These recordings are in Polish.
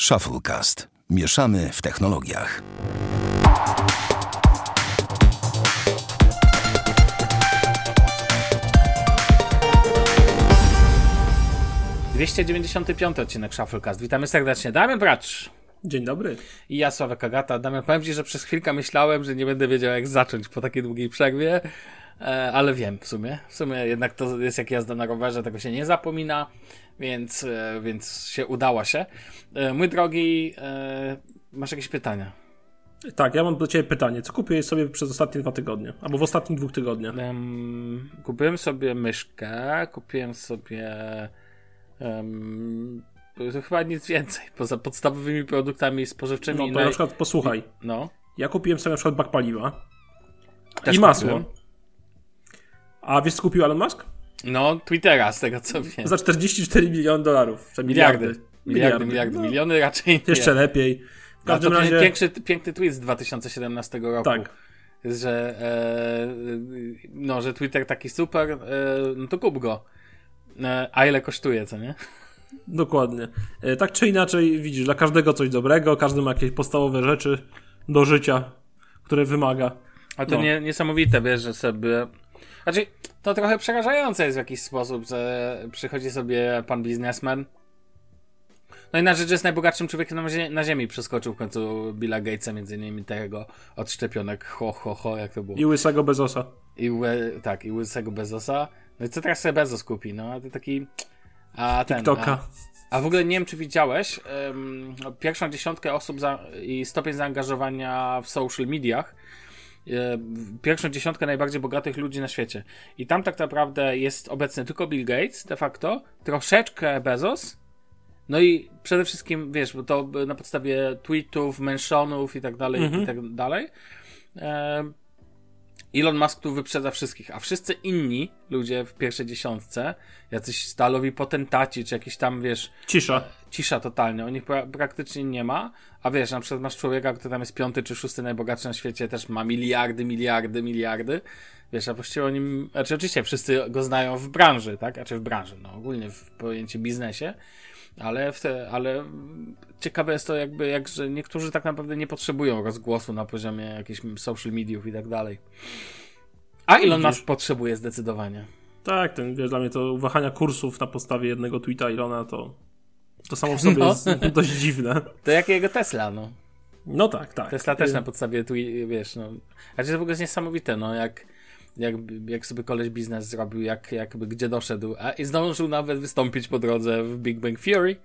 Shufflecast. Mieszamy w technologiach. Dwieście dziewięćdziesiąty piąty odcinek Shufflecast. Witamy serdecznie. Damian Bracz. Dzień dobry. I ja, Sławek Agata. Damian, powiem Ci, że przez chwilkę myślałem, że nie będę wiedział jak zacząć po takiej długiej przerwie, e, ale wiem w sumie. W sumie jednak to jest jak jazda na rowerze, tego się nie zapomina, więc, e, więc się udało się. E, mój drogi, masz jakieś pytania? Tak, ja mam do Ciebie pytanie. Co kupiłeś sobie przez ostatnie dwa tygodnie? Albo w ostatnich dwóch tygodniach? Um, kupiłem sobie myszkę, kupiłem sobie um, chyba nic więcej, poza podstawowymi produktami spożywczymi. No to na przykład posłuchaj. No. Ja kupiłem sobie na przykład bak paliwa Też i masło. kupiłem. A wiesz co kupił Elon Musk? No, Twittera, z tego co wiem. Za 44 miliony dolarów. Miliardy. miliardy. Miliardy, miliardy. No, Miliony raczej nie. Jeszcze lepiej. W A każdym to razie... piękny, piękny tweet z 2017 roku. Tak. Że, e, no, że Twitter taki super, e, no to kup go. E, a ile kosztuje, co nie? Dokładnie. E, Tak czy inaczej, widzisz, dla każdego coś dobrego, każdy ma jakieś podstawowe rzeczy do życia, które wymaga. A to No. nie, niesamowite, wiesz, że sobie... Znaczy, to trochę przerażające jest w jakiś sposób, że przychodzi sobie pan biznesmen. No i na rzecz, że jest najbogatszym człowiekiem na, zie- na ziemi. Przeskoczył w końcu Billa Gatesa, między innymi tego od szczepionek. Ho, ho, ho, jak to było. I łysego Bezosa. I tak, i łysego Bezosa. No i co teraz sobie Bezos kupi? No, a to taki... A ten... TikToka. A, a w ogóle nie wiem, czy widziałeś em, pierwszą dziesiątkę osób i stopień zaangażowania w social mediach. E, Pierwszą dziesiątkę najbardziej bogatych ludzi na świecie. I tam tak naprawdę jest obecny tylko Bill Gates, de facto, troszeczkę Bezos. No i przede wszystkim, wiesz, bo to na podstawie tweetów, mentionów i tak dalej, i tak dalej. Em, Elon Musk tu wyprzedza wszystkich, a wszyscy inni ludzie w pierwszej dziesiątce, jacyś stalowi potentaci, czy jakieś tam, wiesz, Cisza. cisza totalnie, o nich pra- praktycznie nie ma, a wiesz, na przykład masz człowieka, który tam jest piąty czy szósty najbogatszy na świecie, też ma miliardy, miliardy, miliardy, wiesz, a właściwie o nim, znaczy oczywiście wszyscy go znają w branży, tak, znaczy w branży, no ogólnie w pojęciu biznesie, ale, w te, ale ciekawe jest to jakby, jak, że niektórzy tak naprawdę nie potrzebują rozgłosu na poziomie jakichś social mediów i tak dalej. A Elon Widzisz. Musk potrzebuje zdecydowanie. Tak, ten, wiesz, dla mnie to wahania kursów na podstawie jednego tweeta Ilona to to samo w sobie No. jest dość dziwne. To jak jego Tesla, no. No tak, tak. Tesla też Y, na podstawie tu, wiesz, no. Znaczy to w ogóle jest niesamowite, no, jak, jak, jak sobie koleś biznes zrobił, jak, jakby gdzie doszedł, a i zdążył nawet wystąpić po drodze w Big Bang Theory.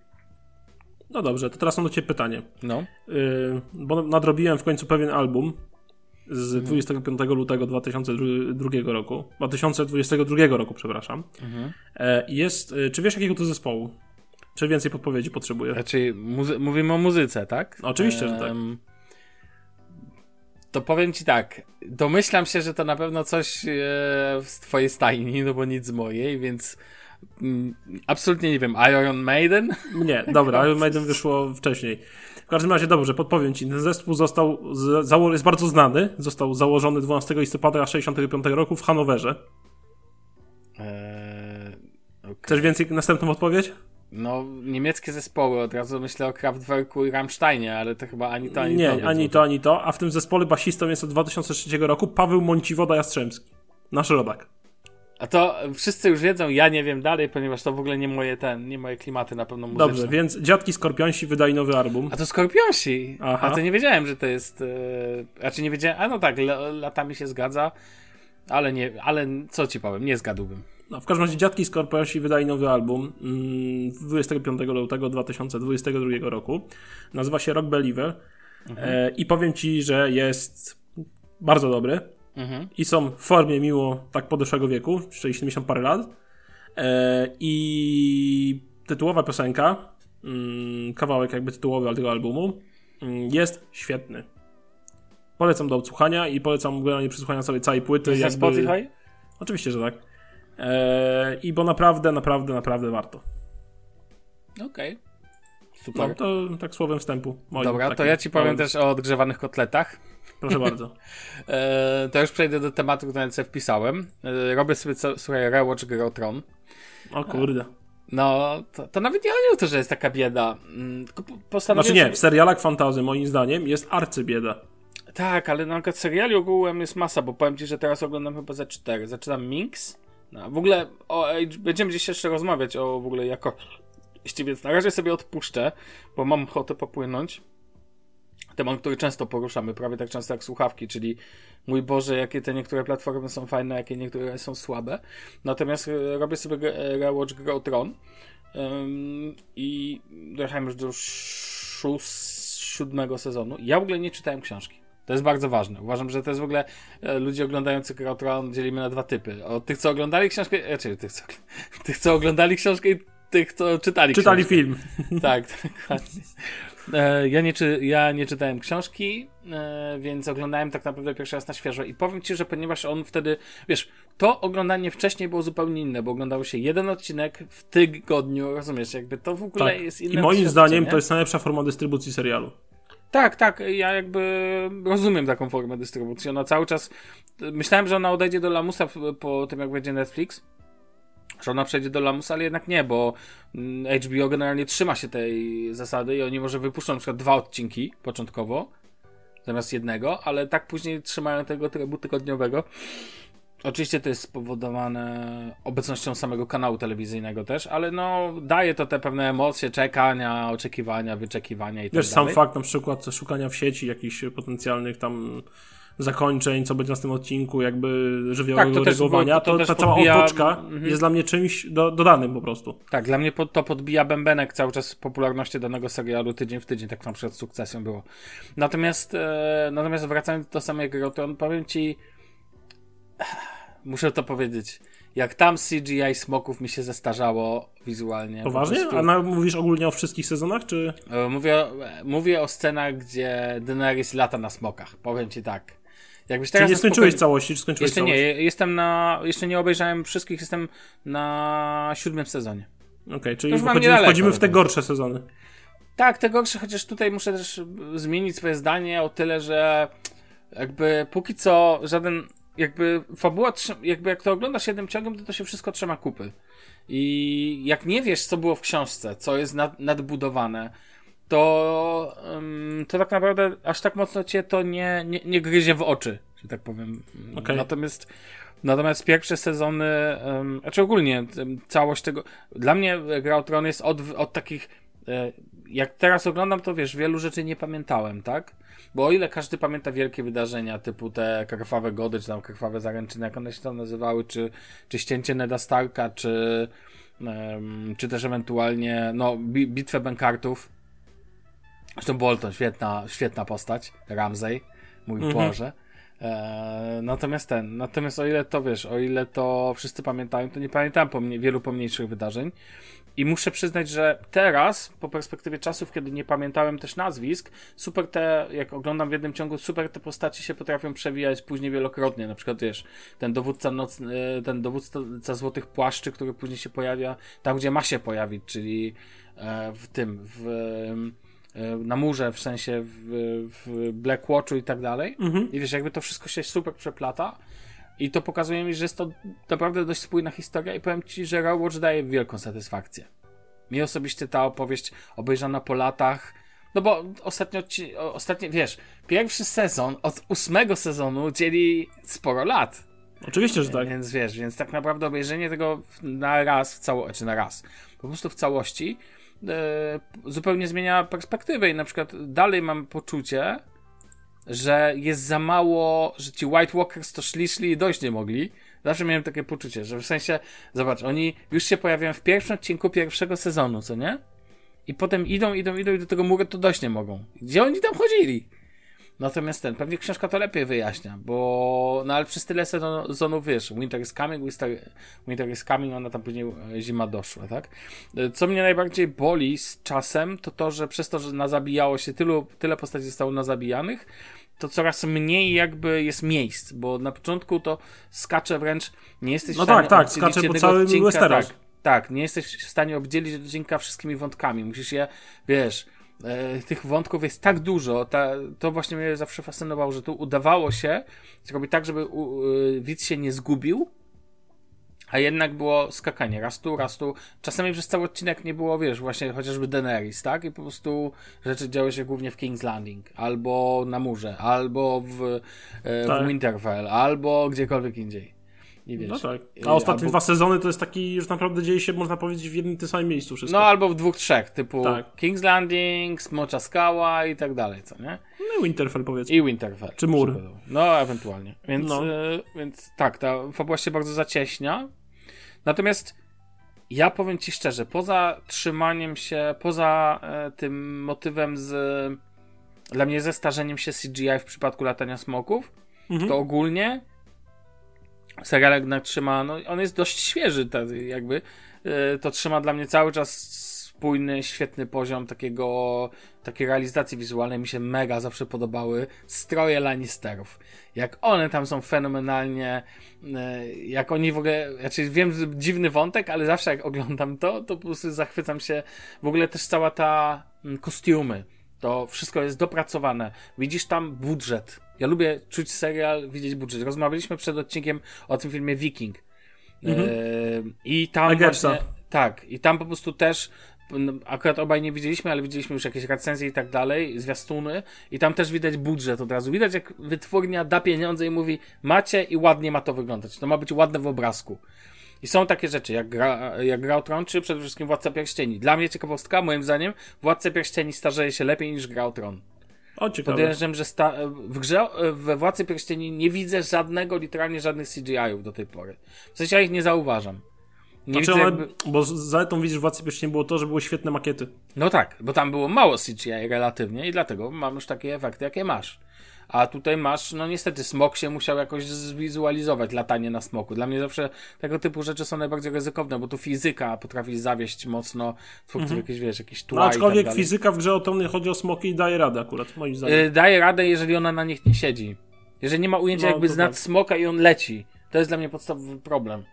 No dobrze, to teraz mam do Ciebie pytanie. No. Yy, bo nadrobiłem w końcu pewien album z Mhm. 25 lutego 2002 roku. 2022 roku, przepraszam. Mhm. E, Jest, y, czy wiesz jakiego to zespołu? Czy więcej podpowiedzi potrzebuję? Raczej muzy- mówimy o muzyce, tak? Oczywiście, że tak. To powiem ci tak, domyślam się, że to na pewno coś e, z twojej stajni, no bo nic z mojej, więc mm, absolutnie nie wiem, Iron Maiden? Nie, dobra, Iron Maiden wyszło wcześniej. W każdym razie dobrze, podpowiem Ci. Ten zespół został, z, zało, jest bardzo znany. Został założony 12 listopada 65 roku w Hanowerze. Eee, okej. Chcesz więcej, następną odpowiedź? No, niemieckie zespoły, od razu myślę o Kraftwerku i Rammsteinie, ale to chyba ani to, ani to. nie, ani to, ani to. A w tym zespole basistą jest od 2003 roku Paweł Mąciwoda Jastrzębski. Nasz rodak. A to wszyscy już wiedzą, ja nie wiem dalej, ponieważ to w ogóle nie moje ten, nie moje klimaty na pewno muzyczne. Dobrze, więc Dziadki Skorpionsi wydali nowy album. A to Skorpionsi! Aha. A to nie wiedziałem, że to jest... E... Znaczy nie wiedziałem, a no tak, la- latami się zgadza, ale nie, ale co ci powiem, nie zgadłbym. No, w każdym razie Dziadki Skorpionsi wydali nowy album mm, 25 lutego 2022 roku. Nazywa się Rock Believer. E, I powiem Ci, że jest bardzo dobry. Mhm. I są w formie miło tak podeszłego wieku, czyli 70 parę lat. E, I tytułowa piosenka, mm, kawałek jakby tytułowy tego albumu, mm, jest świetny. Polecam do odsłuchania i polecam generalnie przesłuchania sobie całej płyty. Jest na jakby- Spotify? Oczywiście, że tak. E, I bo naprawdę, naprawdę, naprawdę warto. Okej. Super. No to tak słowem wstępu. moim Dobra, to ja ci powiem też o odgrzewanych kotletach. Proszę bardzo. E, to już przejdę do tematu, który nawet sobie wpisałem. E, robię sobie, co, słuchaj, rewatch Gry o Tron. O kurde. No, to, to nawet nie chodzi o to, że jest taka bieda. Mm, Tylko po- postanowiłem Znaczy nie, sobie- w serialach fantazy moim zdaniem jest arcybieda. Tak, ale na przykład seriali ogółem jest masa, bo powiem ci, że teraz oglądam chyba ze cztery. Zaczynam Minx. No, w ogóle o, będziemy gdzieś jeszcze rozmawiać o w ogóle jakości, więc na razie sobie odpuszczę, bo mam ochotę popłynąć. Temat, który często poruszamy, prawie tak często jak słuchawki, czyli mój Boże, jakie te niektóre platformy są fajne, jakie niektóre są słabe. Natomiast e, robię sobie e, rewatch Gry o Tron i dojechałem już do szóst, siódmego sezonu. Ja w ogóle nie czytałem książki. To jest bardzo ważne. Uważam, że to jest w ogóle e, ludzie oglądający Grę o Tron dzielimy na dwa typy. Od tych, co oglądali książkę, czyli tych, co, tych, co oglądali książkę i tych, co czytali Czytali książkę. film. Tak, dokładnie. E, ja, nie czy, ja nie czytałem książki, więc oglądałem tak naprawdę pierwszy raz na świeżo. I powiem ci, że ponieważ on wtedy, wiesz, to oglądanie wcześniej było zupełnie inne, bo oglądało się jeden odcinek w tygodniu, rozumiesz, jakby to w ogóle Tak. jest inne I moim zdaniem to jest najlepsza forma dystrybucji serialu. Tak, tak, ja jakby rozumiem taką formę dystrybucji. Ona cały czas. Myślałem, że ona odejdzie do Lamusa po tym, jak będzie Netflix. Że ona przejdzie do Lamusa, ale jednak nie, bo mm, HBO generalnie trzyma się tej zasady i oni może wypuszczą na przykład dwa odcinki początkowo zamiast jednego, ale tak później trzymają tego trybu tygodniowego. Oczywiście to jest spowodowane obecnością samego kanału telewizyjnego też, ale no daje to te pewne emocje, czekania, oczekiwania, wyczekiwania i tak Wiesz, sam fakt na przykład szukania w sieci jakichś potencjalnych tam zakończeń, co będzie na tym odcinku, jakby żywiołowego Tak, to reagowania, to to, też ta cała podbija- otoczka mhm. jest dla mnie czymś do, dodanym po prostu. Tak, dla mnie to podbija bębenek cały czas popularności danego serialu tydzień w tydzień, tak na przykład z sukcesją było. Natomiast, e, natomiast wracając do samej gry, to powiem ci, muszę to powiedzieć, jak tam CGI smoków mi się zestarzało wizualnie. po Poważnie? prostu. A na, mówisz ogólnie o wszystkich sezonach, czy... E, Mówię, o- mówię o scenach, gdzie Daenerys lata na smokach. Powiem ci tak. Jakbyś Czy teraz nie skończyłeś spokojnie- całości, czy skończyłeś Jeszcze nie, jestem na. Jeszcze nie obejrzałem wszystkich, jestem na siódmym sezonie. Okej, czyli już mam wchodzimy, niedaleko wchodzimy w te gorsze sezony. Tak, te gorsze, chociaż tutaj muszę też zmienić swoje zdanie o tyle, że jakby póki co żaden, jakby fabuła, jakby jak to oglądasz jednym ciągiem, to to się wszystko trzyma kupy. I jak nie wiesz, co było w książce, co jest nad, nadbudowane, to, to tak naprawdę aż tak mocno cię to nie, nie, nie gryzie w oczy, że tak powiem. Okej. Natomiast Natomiast pierwsze sezony, um, znaczy ogólnie całość tego, dla mnie Gra o Tron jest od, od takich, e, jak teraz oglądam, to wiesz, wielu rzeczy nie pamiętałem, tak? Bo o ile każdy pamięta wielkie wydarzenia, typu te krwawe gody, czy tam krwawe zaręczyny, jak one się tam nazywały, czy, czy ścięcie Neda Starka, czy, em, czy też ewentualnie, no, bi bitwę Benkartów. Zresztą Bolton, świetna, świetna postać, Ramsey, mój Mhm. Boże. E, natomiast ten, natomiast o ile to wiesz, o ile to wszyscy pamiętają, to nie pamiętam pomnie, wielu pomniejszych wydarzeń. I muszę przyznać, że teraz, po perspektywie czasów, kiedy nie pamiętałem też nazwisk, super te, jak oglądam w jednym ciągu, super te postaci się potrafią przewijać później wielokrotnie. Na przykład, wiesz, ten dowódca nocny, e, ten dowódca Złotych Płaszczy, który później się pojawia tam, gdzie ma się pojawić, czyli e, w tym, w, e, na murze, w sensie w, w Black Watchu i tak dalej. Mhm. I wiesz, jakby to wszystko się super przeplata. I to pokazuje mi, że jest to naprawdę dość spójna historia i powiem Ci, że Raw Watch daje wielką satysfakcję. Mi osobiście ta opowieść obejrzana po latach, no bo ostatnio, ci, ostatnio wiesz, pierwszy sezon od ósmego sezonu dzieli sporo lat. Oczywiście, że tak. Więc wiesz, więc tak naprawdę obejrzenie tego na raz w całości, czy na raz, po prostu w całości e, zupełnie zmienia perspektywę i na przykład dalej mam poczucie, że jest za mało, że ci White Walkers to szli, szli i dojść nie mogli. Zawsze miałem takie poczucie, że w sensie, zobacz, oni już się pojawiają w pierwszym odcinku pierwszego sezonu, co nie? I potem idą, idą, idą i do tego muru to dojść nie mogą. Gdzie oni tam chodzili? Natomiast ten, pewnie książka to lepiej wyjaśnia, bo no ale przez tyle sezon- sezonów wiesz, Winter is coming, Winter, winter is coming, ona tam później e, zima doszła, tak? E, Co mnie najbardziej boli z czasem, to to, że przez to, że nazabijało się tylu, tyle postaci zostało nazabijanych, to coraz mniej jakby jest miejsc, bo na początku to skacze wręcz, nie jesteś No w stanie tak, tak, oddzielić skacze po całym odcinka, Westeros. Tak, tak, nie jesteś w stanie obdzielić odcinka wszystkimi wątkami. Musisz je, wiesz, tych wątków jest tak dużo. Ta, to właśnie mnie zawsze fascynowało, że tu udawało się zrobić tak, żeby u, e, widz się nie zgubił, a jednak było skakanie raz tu, raz tu. Czasami przez cały odcinek nie było, wiesz, właśnie chociażby Daenerys, tak? I po prostu rzeczy działy się głównie w King's Landing, albo na murze, albo w, e, Tak. w Winterfell, albo gdziekolwiek indziej. I wiesz, No tak. i- A ostatnie albo- dwa sezony to jest taki, już naprawdę dzieje się, można powiedzieć, w jednym tym samym miejscu wszystko. No albo w dwóch, trzech, typu Tak. King's Landing, Smocza Skała i tak dalej, co nie? No i Winterfell powiedzmy. I Winterfell. Czy mur. No, ewentualnie. Więc, No. e, więc tak, ta fabuła się bardzo zacieśnia. Natomiast ja powiem ci szczerze, poza trzymaniem się, poza e, tym motywem z dla mnie zestarzeniem się CGI w przypadku latania smoków, Mhm. to ogólnie serial jednak trzyma, no on jest dość świeży, jakby, e, to trzyma dla mnie cały czas spójny, świetny poziom takiego, takiej realizacji wizualnej. Mi się mega zawsze podobały stroje Lannisterów. Jak one tam są fenomenalnie, e, jak oni w ogóle, znaczy wiem, dziwny wątek, ale zawsze jak oglądam to, to po prostu zachwycam się. W ogóle też cała ta kostiumy. To wszystko jest dopracowane. Widzisz tam budżet. Ja lubię czuć serial, widzieć budżet. Rozmawialiśmy przed odcinkiem o tym filmie Viking. Mhm. E, I tam właśnie, tak, i tam po prostu też akurat obaj nie widzieliśmy, ale widzieliśmy już jakieś recenzje i tak dalej, zwiastuny i tam też widać budżet od razu. Widać jak wytwórnia da pieniądze i mówi macie i ładnie ma to wyglądać. To ma być ładne w obrazku. I są takie rzeczy, jak gra, jak gra o Tron, czy przede wszystkim Władca Pierścieni. Dla mnie ciekawostka, moim zdaniem, Władca Pierścieni starzeje się lepiej niż gra o Tron. O, ciekawe. Podejrzewam, że sta- w grze we Władcy Pierścieni nie widzę żadnego, literalnie żadnych CGI-ów do tej pory. W sensie ja ich nie zauważam. Nie Znaczy widzę jakby... Bo zaletą widzisz w Władcy Pierścieni było to, że były świetne makiety. No tak, bo tam było mało CGI relatywnie i dlatego mam już takie efekty, jakie masz. A tutaj masz, no niestety, smok się musiał jakoś zwizualizować, latanie na smoku. Dla mnie zawsze tego typu rzeczy są najbardziej ryzykowne, bo tu fizyka potrafi zawieść mocno twórców jakieś, wiesz, jakieś tła No, tak aczkolwiek fizyka w grze o Tron chodzi o smoki i daje radę akurat, moim zdaniem. Y, daje radę, jeżeli ona na nich nie siedzi. Jeżeli nie ma ujęcia No, jakby to z nad tak. smoka i on leci. To jest dla mnie podstawowy problem.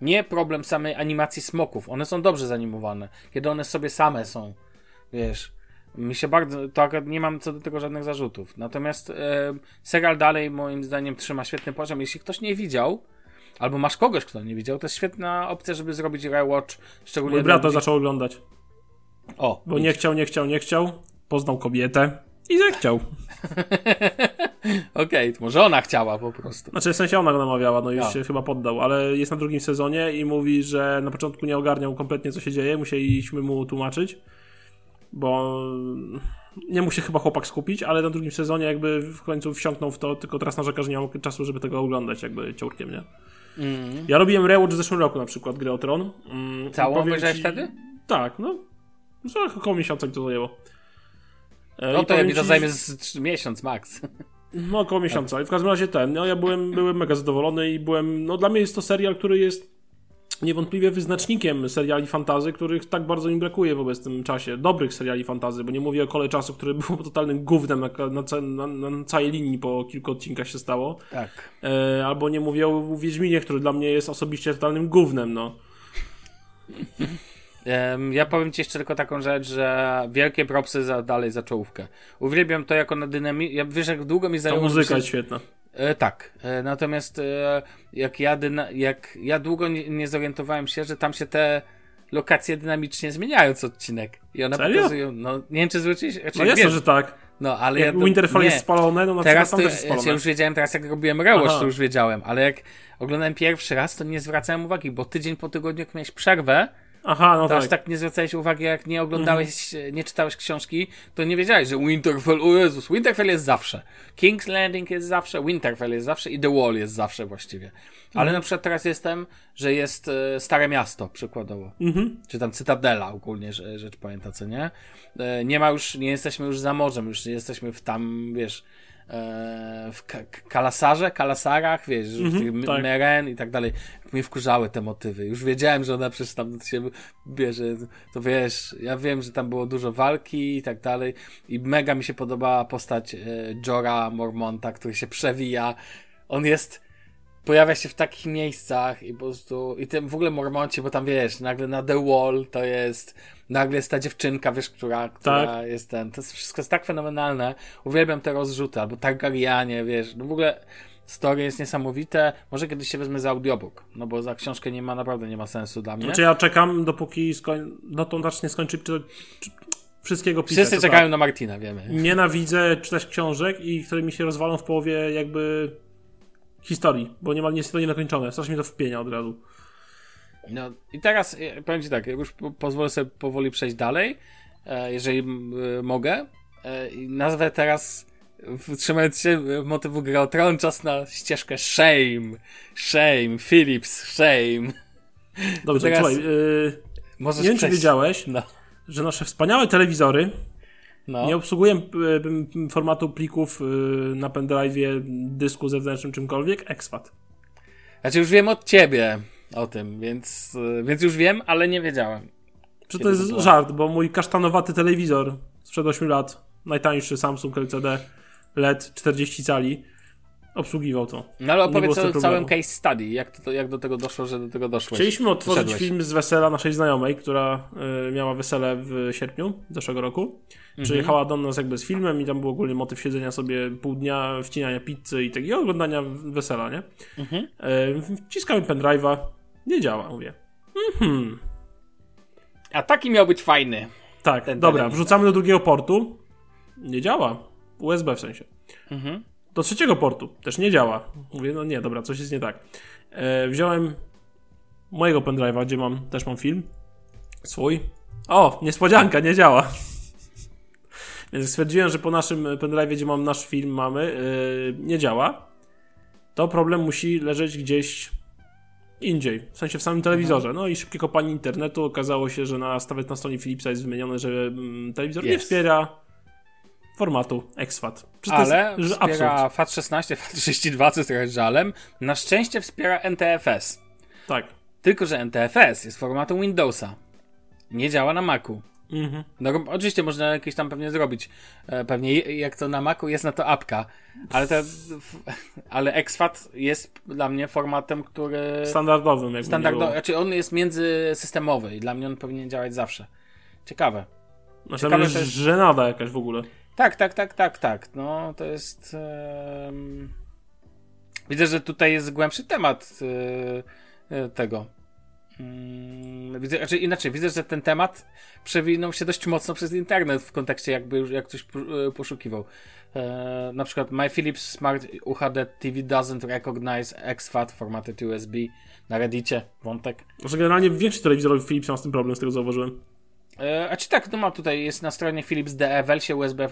Nie problem samej animacji smoków. One są dobrze zanimowane. Kiedy one sobie same są. Wiesz. Mi się bardzo. To akurat nie mam co do tego żadnych zarzutów. Natomiast e, serial dalej moim zdaniem trzyma świetny poziom. Jeśli ktoś nie widział, albo masz kogoś, kto nie widział, to jest świetna opcja, żeby zrobić rewatch. Szczególnie Mój brat to zaczął oglądać. O, Bo nie chciał, nie chciał, nie chciał. Poznał kobietę i zechciał. okej, to może ona chciała po prostu. Znaczy, w sensie ona go namawiała, no już Ja. się chyba poddał, ale jest na drugim sezonie i mówi, że na początku nie ogarniał kompletnie, co się dzieje. Musieliśmy mu tłumaczyć, bo nie mógł się chyba chłopak skupić, ale na drugim sezonie jakby w końcu wsiąknął w to, tylko teraz narzeka, że nie mam czasu, żeby tego oglądać jakby ciurkiem, nie? Mm. Ja robiłem rewatch w zeszłym roku na przykład gry o Tron. Mm, Całą obejrzałeś ci- wtedy? Tak, no. Za około miesiąca mi to zajęło. E, No to ja mi to ci, zajmie z miesiąc max. No około miesiąca. I w każdym razie ten, no ja byłem, byłem mega zadowolony i byłem, no dla mnie jest to serial, który jest niewątpliwie wyznacznikiem seriali fantazy, których tak bardzo mi brakuje w obecnym czasie. Dobrych seriali fantazy, bo nie mówię o kole czasu, który był totalnym gównem na, na, na, na całej linii po kilku odcinkach się stało. Tak. E, albo nie mówię o Wiedźminie, który dla mnie jest osobiście totalnym gównem, no. Ja powiem ci jeszcze tylko taką rzecz, że wielkie propsy za, dalej za czołówkę. Uwielbiam to jako na dynamii. Ja wiesz, jak długo mi Ta zajęło. muzyka żeby jest się- świetna. E, tak. E, natomiast e, jak, ja dyna... jak ja długo nie, nie zorientowałem się, że tam się te lokacje dynamicznie zmieniają co odcinek. I one Serio? pokazują. No, nie wiem, czy zwróciłeś. Znaczy, No jasne, wiesz, że tak. no, ale Jak ja. Winterfell nie. jest spalone, no na Teraz to, tam też jest ja spalone. już wiedziałem, teraz jak robiłem rewatch, to już wiedziałem, ale jak oglądałem pierwszy raz, to nie zwracałem uwagi, bo tydzień po tygodniu, jak miałeś przerwę, Aha, no to aż tak. tak nie zwracałeś uwagi, jak nie oglądałeś, nie czytałeś książki, to nie wiedziałeś, że Winterfell, o Jezus, Winterfell jest zawsze. King's Landing jest zawsze, Winterfell jest zawsze i The Wall jest zawsze właściwie. Ale na przykład teraz jestem, że jest e, Stare Miasto, przykładowo. Mhm. Czy tam Cytadela ogólnie, że- rzecz pamięta, co nie? E, Nie ma już, nie jesteśmy już za morzem, już nie jesteśmy w tam, wiesz, e, w ka- k- kalasarze, kalasarach, wiesz, w tych tak. Meren i tak dalej. Mnie wkurzały te motywy. Już wiedziałem, że ona przecież tam się bierze, to wiesz, ja wiem, że tam było dużo walki i tak dalej i mega mi się podobała postać e, Jora Mormonta, który się przewija. On jest pojawia się w takich miejscach i po prostu, i tym w ogóle Mormoncie, bo tam wiesz, nagle na The Wall to jest, nagle jest ta dziewczynka, wiesz, która, która Tak. jest ten, to jest wszystko jest tak fenomenalne, uwielbiam te rozrzuty, albo Targaryenie, wiesz, no w ogóle story jest niesamowite. Może kiedyś się wezmę za audiobook, no bo za książkę nie ma, naprawdę nie ma sensu dla mnie. Znaczy ja czekam, dopóki skoń... no to zacznie skończyć czy, czy, wszystkiego pisać. Wszyscy czekają tak. na Martina, wiemy. Nienawidzę czytać książek i które mi się rozwalą w połowie jakby historii, bo niemal nie jest to niedokończone. Strasznie mi to wpienia od razu. No i teraz e, powiem Ci tak, już po, pozwolę sobie powoli przejść dalej, e, jeżeli e, mogę. Nazwę teraz, trzymając się motywu Gra o Tron, czas na ścieżkę Shame. Shame, Philips, Shame. Dobrze, teraz słuchaj, yy, Możesz nie wiem czy wiedziałeś, No, że nasze wspaniałe telewizory no. nie obsługują y, y, formatu plików y, na pendrive'ie, dysku zewnętrznym, czymkolwiek, exFAT. Znaczy już wiem od Ciebie o tym, więc, e, więc już wiem, ale nie wiedziałem. Czy to jest to żart, bo mój kasztanowaty telewizor sprzed 8 lat, najtańszy Samsung LCD LED 40 cali, obsługiwał to. No ale opowiedz o całym case study, jak, to, jak do tego doszło, że do tego doszłeś. Chcieliśmy otworzyć film z wesela naszej znajomej, która y, miała wesele w sierpniu zeszłego roku. Przyjechała do nas jakby z filmem i tam był ogólnie motyw siedzenia sobie pół dnia, wcinania pizzy i takiego oglądania wesela, nie? Mhm. Y, wciskamy pendrive'a, nie działa, mówię. Mhm. A taki miał być fajny. Tak, dobra, telewizor. wrzucamy do drugiego portu. Nie działa. USB w sensie. Mhm. Do trzeciego portu też nie działa. Mówię, no nie, dobra, coś jest nie tak. E, wziąłem mojego pendrive'a, gdzie mam, też mam film. Swój. O, niespodzianka, nie działa. Więc stwierdziłem, że po naszym pendrive'ie, gdzie mam nasz film, mamy, e, nie działa. To problem musi leżeć gdzieś indziej, w sensie w samym telewizorze. No i szybkie kopanie internetu okazało się, że na, nawet na stronie Philipsa jest wymienione, że mm, telewizor nie Jest. wspiera formatu exFAT. Czy Ale jest, wspiera FAT16, FAT32, co jest trochę żalem. Na szczęście wspiera NTFS. Tak. Tylko, że NTFS jest formatu Windowsa. Nie działa na Macu. Mhm. No, oczywiście można jakieś tam pewnie zrobić. E, Pewnie jak to na Macu jest na to apka. Ale, te, ale exFAT jest dla mnie formatem, który... Standardowym, jakby było. Znaczy on jest międzysystemowy i dla mnie on powinien działać zawsze. Ciekawe. Znaczy, ciekawe, jest to jest- żenada jakaś w ogóle. Tak, tak, tak, tak, tak. No, to jest. Widzę, że tutaj jest głębszy temat e, e, tego. Mm, Widzę, znaczy inaczej, widzę, że ten temat przewinął się dość mocno przez internet w kontekście jakby jak ktoś e, poszukiwał. Na przykład My Philips Smart UHD TV doesn't recognize exFAT formatted USB na Reddicie, wątek. Znaczy, generalnie większość telewizorów Philips ma z tym problem, z tego zauważyłem. E, a czy tak, no mam tutaj, jest na stronie Philips DE, Welsie USB,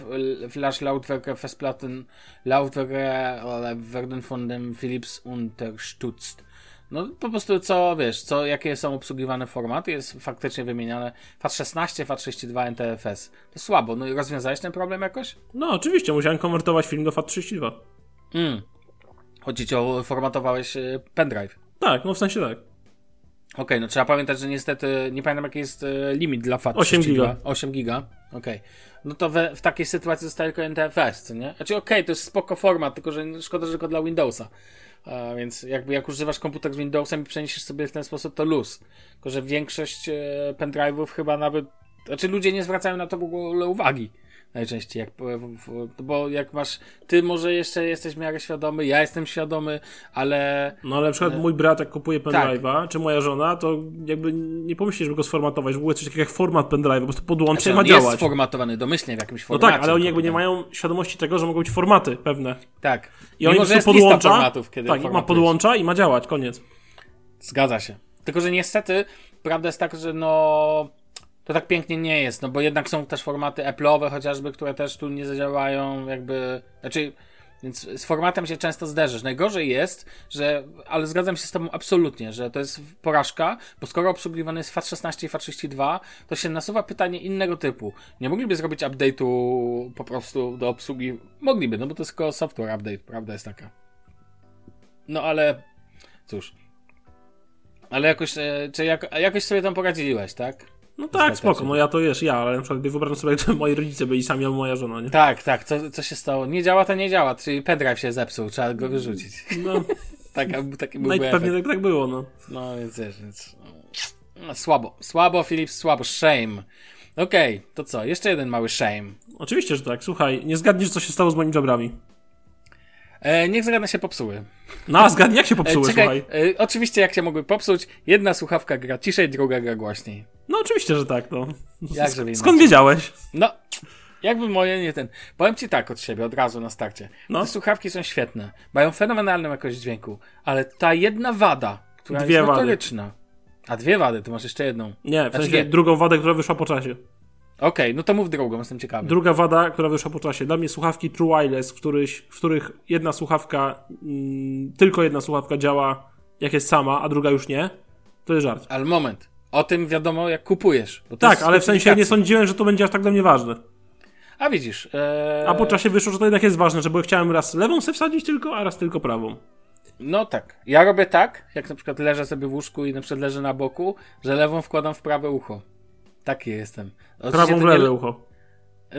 Flash, Lautwerke, Festplatten, Lautwerke, ale werden von dem Philips unterstützt. No po prostu co, wiesz, co, jakie są obsługiwane formaty, jest faktycznie wymieniane FAT16, FAT32, NTFS. To słabo, no i rozwiązałeś ten problem jakoś? No, oczywiście, musiałem konwertować film do FAT32. Mm. Chodzi ci o, formatowałeś e, pendrive. Tak, no w sensie tak. Okej, no trzeba pamiętać, że niestety nie pamiętam jaki jest e, limit dla FAT. 8 32. giga. 8 giga, okej. No to we, w takiej sytuacji zostaje tylko NTFS, co nie? Znaczy okej, to jest spoko format, tylko że szkoda, że tylko dla Windowsa. A, więc jakby jak używasz komputer z Windowsem i przeniesiesz sobie w ten sposób, to luz. Tylko, że większość e, pendrive'ów chyba nawet... Znaczy ludzie nie zwracają na to w ogóle uwagi. Najczęściej, jak, w- bo jak masz, ty może jeszcze jesteś w miarę świadomy, ja jestem świadomy, ale No ale na przykład mój brat jak kupuje pendrive'a, czy moja żona, to jakby nie pomyśli, żeby go sformatować. W ogóle coś takiego jak format pendrive'a, po prostu podłącza Znaczy, ma on jest działać. sformatowany domyślnie w jakimś No formacie. tak, ale oni jakby nie mają świadomości tego, że mogą być formaty pewne. Tak. I oni Mimo, po prostu podłącza. formatów, kiedy tak, ma podłącza i ma działać, koniec. Zgadza się. Tylko, że niestety prawda jest taka, że no to tak pięknie nie jest, no bo jednak są też formaty Apple'owe chociażby, które też tu nie zadziałają jakby, znaczy więc z formatem się często zderzysz. Najgorzej jest, że, ale zgadzam się z tobą absolutnie, że to jest porażka, bo skoro obsługiwany jest FAT16 i FAT32, to się nasuwa pytanie innego typu. Nie mogliby zrobić update'u po prostu do obsługi? Mogliby, no bo to jest tylko software update, prawda jest taka. No ale cóż. Ale jakoś, e, czy jak, jakoś sobie tam poradziłeś, tak? No tak, spoko, no ja to wiesz, ja, ale na przykład gdy wyobrażam sobie, jak moi rodzice byli sami albo moja żona, nie? Tak, tak, co, co się stało? Nie działa, to nie działa, czyli pendrive się zepsuł, trzeba go wyrzucić. No, Taka, taki no byłby i pewnie tak, tak było, no. No więc wiesz, więc... No, słabo, słabo, Philips, słabo, shame. Okej, to co, jeszcze jeden mały shame. Oczywiście, że tak. Słuchaj, nie zgadniesz, co się stało z moimi żebrami. E, niech zgadnę się popsuły. No, a zgadnij, jak się popsuły, e, czekaj, słuchaj. E, oczywiście jak się mogły popsuć, jedna słuchawka gra ciszej, druga gra głośniej. No, oczywiście, że tak, no. Jakże Sk- skąd wiedziałeś? No, jakby moje nie ten. Powiem ci tak od siebie, od razu na starcie. No. Te słuchawki są świetne. Mają fenomenalną jakość dźwięku, ale ta jedna wada, która Dwie jest wady. notoryczna. A dwie wady, ty masz jeszcze jedną. Nie, w Znaczy sensie nie. drugą wadę, która wyszła po czasie. Okej, no to mów drugą, jestem ciekawy. Druga wada, która wyszła po czasie. Dla mnie słuchawki True Wireless, w, których, w których jedna słuchawka, mm, tylko jedna słuchawka działa jak jest sama, a druga już nie, to jest żart. Ale moment. O tym wiadomo jak kupujesz. Tak, ale w sensie nie sądziłem, że to będzie aż tak dla mnie ważne. A widzisz. E... A po czasie wyszło, że to jednak jest ważne, że bo chciałem raz lewą sobie wsadzić tylko, a raz tylko prawą. No tak. Ja robię tak, jak na przykład leżę sobie w łóżku i na przykład leżę na boku, że lewą wkładam w prawe ucho. Taki jestem. Oczywiście Prawą w to nie- lewe ucho.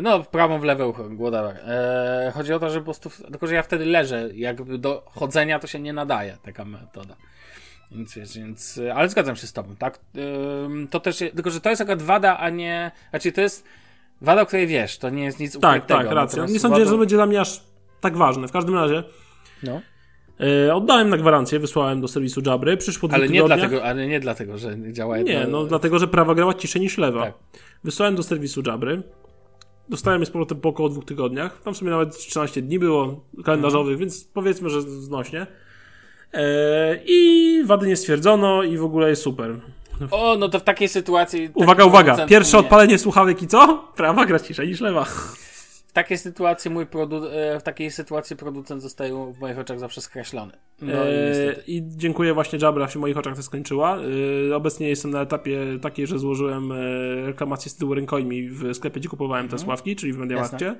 No, prawą w lewe ucho, whatever. Eee, chodzi o to, że po prostu, tylko że ja wtedy leżę, jakby do chodzenia to się nie nadaje, taka metoda. Więc wiesz, więc, ale zgadzam się z tobą, tak? Ym, to też, tylko że to jest akurat wada, a nie, znaczy to jest wada, o której wiesz, to nie jest nic Tak, ukrytego. tak, racja. Natomiast Nie sądzę, że to będzie dla mnie aż tak ważne. W każdym razie No, e, oddałem na gwarancję, wysłałem do serwisu Jabry, przyszło ale nie tygodniach. dlatego, ale nie dlatego, że działa jedno. Nie, no dlatego, że prawa grała ciszej niż lewa. Tak. Wysłałem do serwisu Jabry. Dostałem je z powrotem po około dwóch tygodniach. Tam w sumie nawet 13 dni było kalendarzowych, Mhm. więc powiedzmy, że znośnie. E, I wady nie stwierdzono i w ogóle jest super. O, no to w takiej sytuacji... Uwaga, uwaga! Pierwsze odpalenie słuchawek i co? Prawa gra ciszej niż lewa. W takiej sytuacji mój produ- e, w takiej sytuacji producent zostaje w moich oczach zawsze skreślony. No i E, niestety. I dziękuję właśnie Jabra, się w moich oczach to skończyła. E, Obecnie jestem na etapie takiej, że złożyłem e, reklamację z tytułu rękojmi w sklepie, gdzie kupowałem te sławki, czyli w Mediamarkcie.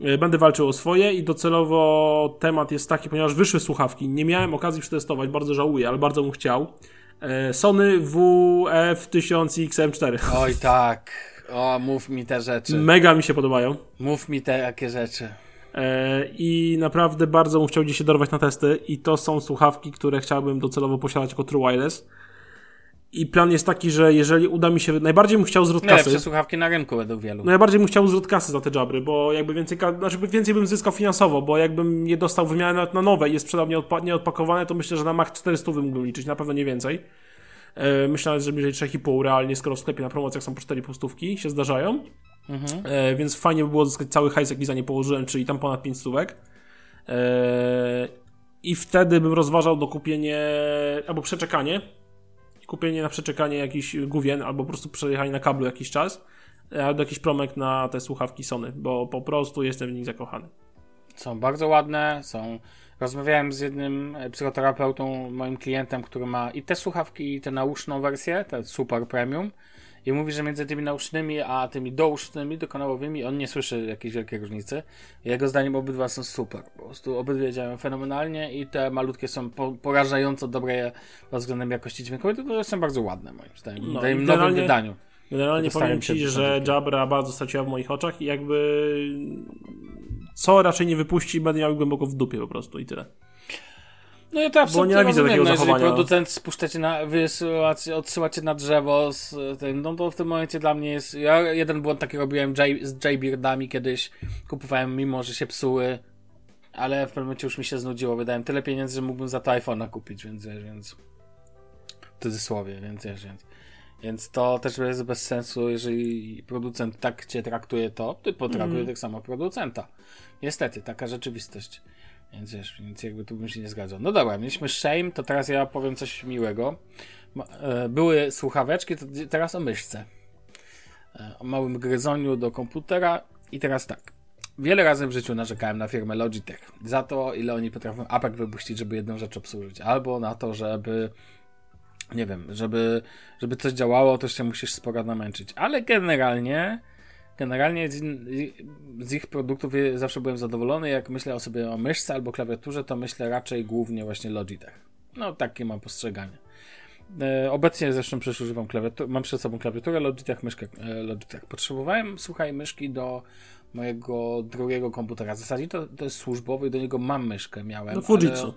E, Będę walczył o swoje i docelowo temat jest taki, ponieważ wyszły słuchawki, nie miałem okazji przetestować, bardzo żałuję, ale bardzo bym chciał. Sony WF-1000XM4. Oj tak. O, mów mi te rzeczy. Mega mi się podobają. Mów mi te jakie rzeczy. E, I naprawdę bardzo bym chciał gdzieś się dorwać na testy. I to są słuchawki, które chciałbym docelowo posiadać jako True Wireless. I plan jest taki, że jeżeli uda mi się. Najbardziej bym chciał zwrot kasy. Najlepsze słuchawki na rynku według wielu. No najbardziej bym chciał zwrot kasy za te jabry, bo jakby więcej, znaczy więcej bym zyskał finansowo, bo jakbym je dostał wymianę nawet na nowe i je sprzedał nieodpa- nieodpakowane, to myślę, że na mach 400 mógłbym liczyć, na pewno nie więcej. E, myślę że bliżej 3,5 realnie, skoro w sklepie na promocjach są po 4,5 stówki, się zdarzają. Mhm. E, więc fajnie by było zyskać cały hajs, jaki za nie położyłem, czyli tam ponad 5 stówek. E, I wtedy bym rozważał dokupienie albo przeczekanie. Kupienie na przeczekanie jakiś główien, albo po prostu przejechanie na kablu jakiś czas. e, Albo jakiś promek na te słuchawki Sony, bo po prostu jestem w nich zakochany. Są bardzo ładne, są... Rozmawiałem z jednym e, psychoterapeutą, moim klientem, który ma i te słuchawki, i tę nauszną wersję, te super premium. I mówi, że między tymi nausznymi a tymi dousznymi, dokanałowymi, on nie słyszy jakiejś wielkiej różnicy. Jego zdaniem obydwa są super. Po prostu obydwie działają fenomenalnie i te malutkie są po, porażająco dobre pod względem jakości dźwiękowej, tylko są bardzo ładne moim zdaniem. No w tym i nowym wydaniu. Generalnie powiem Ci, że. Jabra bardzo straciła w moich oczach i jakby co raczej nie wypuści, będę miał głęboko w dupie po prostu i tyle. No ja to absolutnie nienawidzę rozumiem, takiego no, jeżeli producent spuszcza cię na, wysyłać, odsyła cię na drzewo z tym, no to w tym momencie dla mnie jest, ja jeden błąd taki robiłem J, z J-Beardami kiedyś, kupowałem mimo, że się psuły, ale w pewnym momencie już mi się znudziło, wydałem tyle pieniędzy, że mógłbym za to iPhone'a kupić, więc więc w cudzysłowie, więc wiesz, więc więc to też jest bez sensu, jeżeli producent tak cię traktuje, to ty potraktuje Mhm. tak samo producenta. Niestety, taka rzeczywistość. Więc wiesz, więc jakby tu bym się nie zgadzał. No dobra, mieliśmy Shame, to teraz ja powiem coś miłego. E, Były słuchaweczki, to teraz o myszce. E, O małym gryzoniu do komputera i teraz tak. Wiele razy w życiu narzekałem na firmę Logitech za to, ile oni potrafią apek wypuścić, żeby jedną rzecz obsłużyć. Albo na to, żeby nie wiem, żeby, żeby coś działało, to się musisz sporo namęczyć. Ale generalnie generalnie z, in- z ich produktów zawsze byłem zadowolony. Jak myślę o sobie o myszce albo klawiaturze, to myślę raczej głównie właśnie Logitech. No, takie mam postrzeganie. E, obecnie zresztą przecież używam klawiatury, mam przed sobą klawiaturę Logitech, myszkę e, Logitech. Potrzebowałem, słuchaj, myszki do mojego drugiego komputera. W zasadzie to, to jest służbowy i do niego mam myszkę, miałem. No Fujitsu. ale-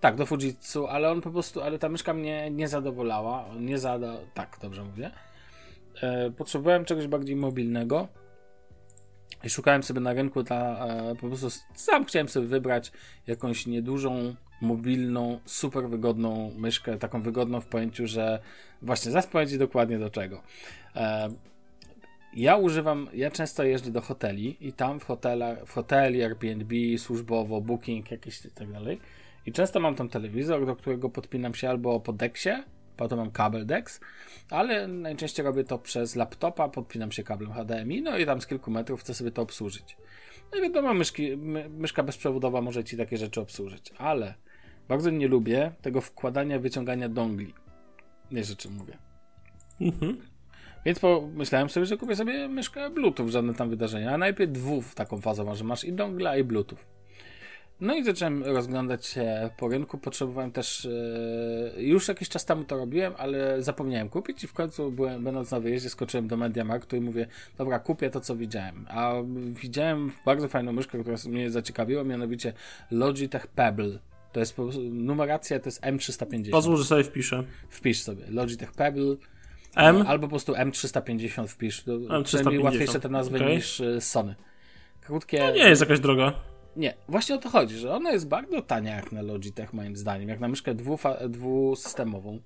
tak, do Fujitsu, ale on po prostu, ale ta myszka mnie nie zadowolała. Nie zada. Tak, dobrze mówię. E, potrzebowałem czegoś bardziej mobilnego. I szukałem sobie na rynku dla, e, po prostu sam chciałem sobie wybrać jakąś niedużą, mobilną, super wygodną myszkę, taką wygodną w pojęciu, że właśnie zaraz dokładnie do czego. E, ja używam, ja często jeżdżę do hoteli i tam w, hotelach, w hoteli, Airbnb, służbowo, booking, jakieś i tak dalej. I często mam tam telewizor, do którego podpinam się albo po deksie, potem mam kabel DEX, ale najczęściej robię to przez laptopa, podpinam się kablem HDMI, no i tam z kilku metrów chcę sobie to obsłużyć. No i wiadomo, myszki, my, myszka bezprzewodowa może Ci takie rzeczy obsłużyć, ale bardzo nie lubię tego wkładania, wyciągania dongli. Nie rzeczy mówię. Mhm. Więc pomyślałem sobie, że kupię sobie myszkę Bluetooth, żadne tam wydarzenia, a najpierw dwóch taką fazą, że masz i dongla i Bluetooth. No i zacząłem rozglądać się po rynku. Potrzebowałem też. Yy, już jakiś czas temu to robiłem, ale zapomniałem kupić i w końcu, byłem, będąc na wyjeździe, skoczyłem do Mediamarktu i mówię: Dobra, kupię to, co widziałem. A widziałem bardzo fajną myszkę, która mnie zaciekawiła, mianowicie Logitech Pebble. To jest po prostu, numeracja to jest M350. Pozwól, że sobie wpiszę. Wpisz sobie Logitech Pebble. M? No, albo po prostu M350 wpisz. To M350. łatwiejsze te nazwy okay. niż y, Sony. Krótkie. To nie jest jakaś droga. Nie, właśnie o to chodzi, że ona jest bardzo tania jak na Logitech moim zdaniem, jak na myszkę dwufa- dwusystemową.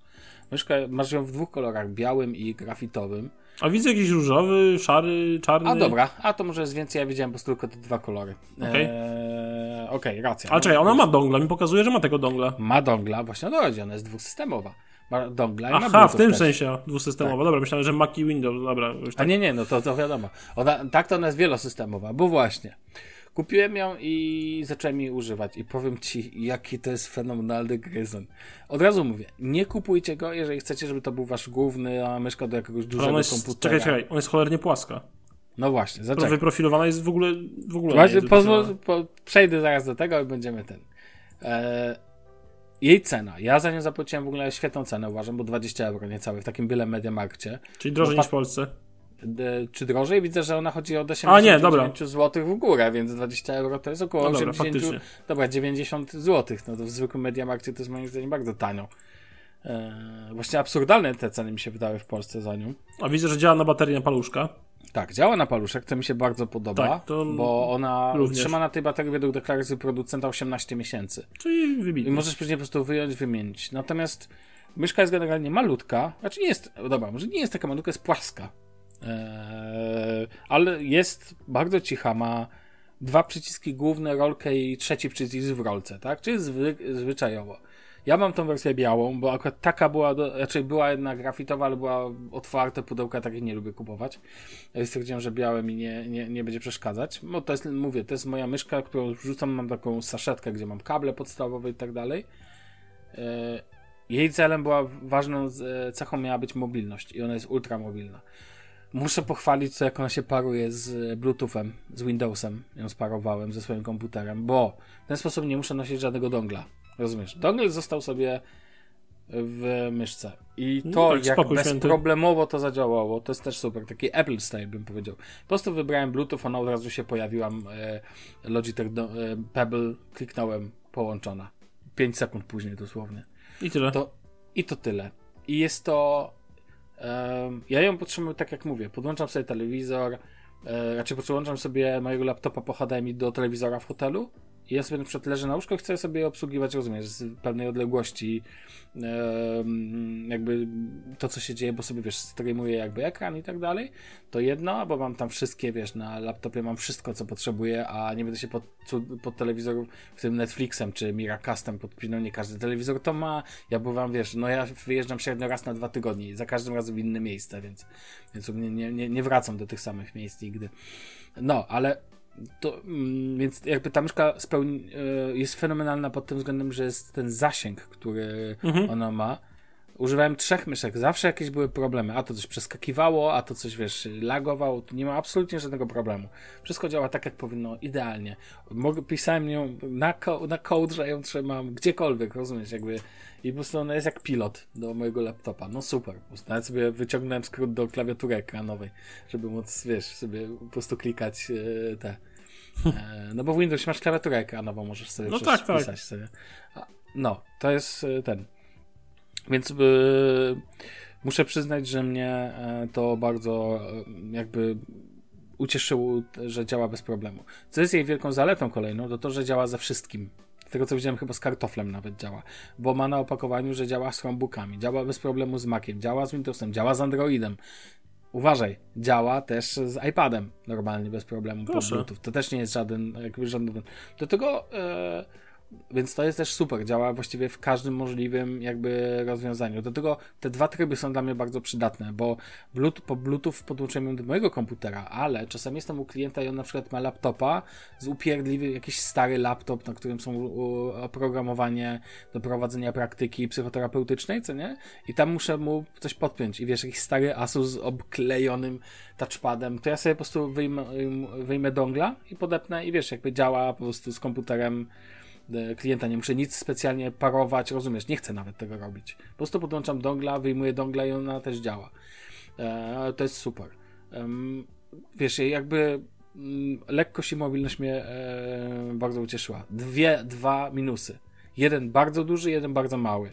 Myszkę masz ją w dwóch kolorach, białym i grafitowym. A widzę jakiś różowy, szary, czarny. A dobra, a to może jest więcej, ja widziałem po prostu tylko te dwa kolory. Okej, okay. eee, okay, racja. Ale czekaj, ona ma dongla, mi pokazuje, że ma tego dongla. Ma dongla, właśnie o to chodzi, ona jest dwusystemowa. Ma dongla Aha, ma w tym też. sensie dwusystemowa. Tak. Dobra, myślałem, że Mac i Windows, dobra. Już tak. A nie, nie, no to, to wiadomo. Ona, tak to ona jest wielosystemowa, bo właśnie. Kupiłem ją i zacząłem jej używać. I powiem ci, jaki to jest fenomenalny gryzon. Od razu mówię, nie kupujcie go, jeżeli chcecie, żeby to był wasz główny a myszka do jakiegoś dużego jest, komputera. Czekaj, czekaj, on jest cholernie płaska. No właśnie, zaczekaj. Wyprofilowana jest w ogóle. W ogóle właśnie, pozwól, po, przejdę zaraz do tego i będziemy ten. E, jej cena. Ja za nią zapłaciłem w ogóle świetną cenę, uważam, bo 20 euro niecałe w takim byle Mediamarkcie. Czyli drożej niż w Polsce czy drożej? Widzę, że ona chodzi od 89 zł w górę, więc 20 euro to jest około no dobra, 80, faktycznie. dobra, 90 zł. No to w zwykłym Mediamarkcie to jest moim zdaniem bardzo tanio. Eee, właśnie absurdalne te ceny mi się wydały w Polsce za nią. A widzę, że działa na baterii na paluszka. Tak, działa na paluszek, to mi się bardzo podoba, tak, bo ona również. trzyma na tej baterii według deklaracji producenta 18 miesięcy. Czyli wybitnie. I możesz później po prostu wyjąć, wymienić. Natomiast myszka jest generalnie malutka, znaczy nie jest, dobra, może nie jest taka malutka, jest płaska. Eee, ale jest bardzo cicha, ma dwa przyciski główne, rolkę i trzeci przycisk w rolce, tak? Czyli zwy, zwyczajowo. Ja mam tą wersję białą, bo akurat taka była, do, znaczy była jedna grafitowa, ale była otwarte pudełka, takich nie lubię kupować. Ja stwierdziłem, że białe mi nie, nie, nie będzie przeszkadzać. No to jest, mówię, to jest moja myszka, którą wrzucam, mam taką saszetkę, gdzie mam kable podstawowe i tak dalej. Eee, jej celem była, ważną cechą miała być mobilność i ona jest ultra mobilna. Muszę pochwalić, co jak ona się paruje z Bluetoothem, z Windowsem. Ją sparowałem ze swoim komputerem, bo w ten sposób nie muszę nosić żadnego dongla. Rozumiesz? Dongle został sobie w myszce. I no to, no tak, jak bezproblemowo święty. to zadziałało, to jest też super. Taki Apple style bym powiedział. Po prostu wybrałem Bluetooth, ona od razu się pojawiłam. E, Logitech e, Pebble, kliknąłem, połączona. 5 sekund później dosłownie. I tyle. To, I to tyle. I jest to ja ją potrzebuję, tak jak mówię, podłączam sobie telewizor, e, raczej podłączam sobie mojego laptopa po HDMI do telewizora w hotelu ja sobie na przykład leżę na łóżku i chcę sobie obsługiwać, rozumiesz, z pewnej odległości jakby to, co się dzieje, bo sobie, wiesz, streamuję jakby ekran i tak dalej, to jedno, bo mam tam wszystkie, wiesz, na laptopie mam wszystko, co potrzebuję, a nie będę się pod, pod telewizor, w tym Netflixem czy Miracastem podpinał, nie każdy telewizor to ma, ja bywam, wiesz, no ja wyjeżdżam średnio raz na dwa tygodnie i za każdym razem w inne miejsce, więc, więc nie, nie, nie wracam do tych samych miejsc nigdy. No, ale to, mm, więc jakby ta myszka spełni, e, jest fenomenalna pod tym względem, że jest ten zasięg, który mhm. ona ma. Używałem trzech myszek, zawsze jakieś były problemy. A to coś przeskakiwało, a to coś, wiesz, lagowało. Tu nie ma absolutnie żadnego problemu. Wszystko działa tak, jak powinno, idealnie. Mogę, pisałem ją na, ko na że ją trzymam gdziekolwiek, rozumiesz, jakby. I po prostu ona jest jak pilot do mojego laptopa. No super. Nawet sobie wyciągnąłem skrót do klawiatury ekranowej, żeby móc, wiesz, sobie po prostu klikać e, te. E, no bo w Windows masz klawiaturę ekranową, możesz sobie no tak, tak. sobie. No, to jest e, ten. Więc y, muszę przyznać, że mnie to bardzo jakby ucieszyło, że działa bez problemu. Co jest jej wielką zaletą kolejną, to to, że działa ze wszystkim. Z tego co widziałem, chyba z kartoflem nawet działa. Bo ma na opakowaniu, że działa z Chromebookami, działa bez problemu z Maciem, działa z Windowsem, działa z Androidem. Uważaj, działa też z iPadem normalnie, bez problemu Proszę. To też nie jest żaden, jakby żaden. Do tego. E, więc to jest też super, działa właściwie w każdym możliwym jakby rozwiązaniu. Do tego te dwa tryby są dla mnie bardzo przydatne, bo Bluetooth, po Bluetooth podłączyłem ją do mojego komputera, ale czasami jestem u klienta i on na przykład ma laptopa z upierdliwy, jakiś stary laptop, na którym są oprogramowanie do prowadzenia praktyki psychoterapeutycznej, co nie? I tam muszę mu coś podpiąć i wiesz, jakiś stary Asus z obklejonym touchpadem, to ja sobie po prostu wyjmę, wyjmę dongla i podepnę i wiesz, jakby działa po prostu z komputerem klienta, nie muszę nic specjalnie parować, rozumiesz, nie chcę nawet tego robić. Po prostu podłączam dongla, wyjmuję dongla i ona też działa. E, to jest super. Wiesz, jakby mm, lekkość i mobilność mnie e, bardzo ucieszyła. Dwie, dwa minusy. Jeden bardzo duży, jeden bardzo mały.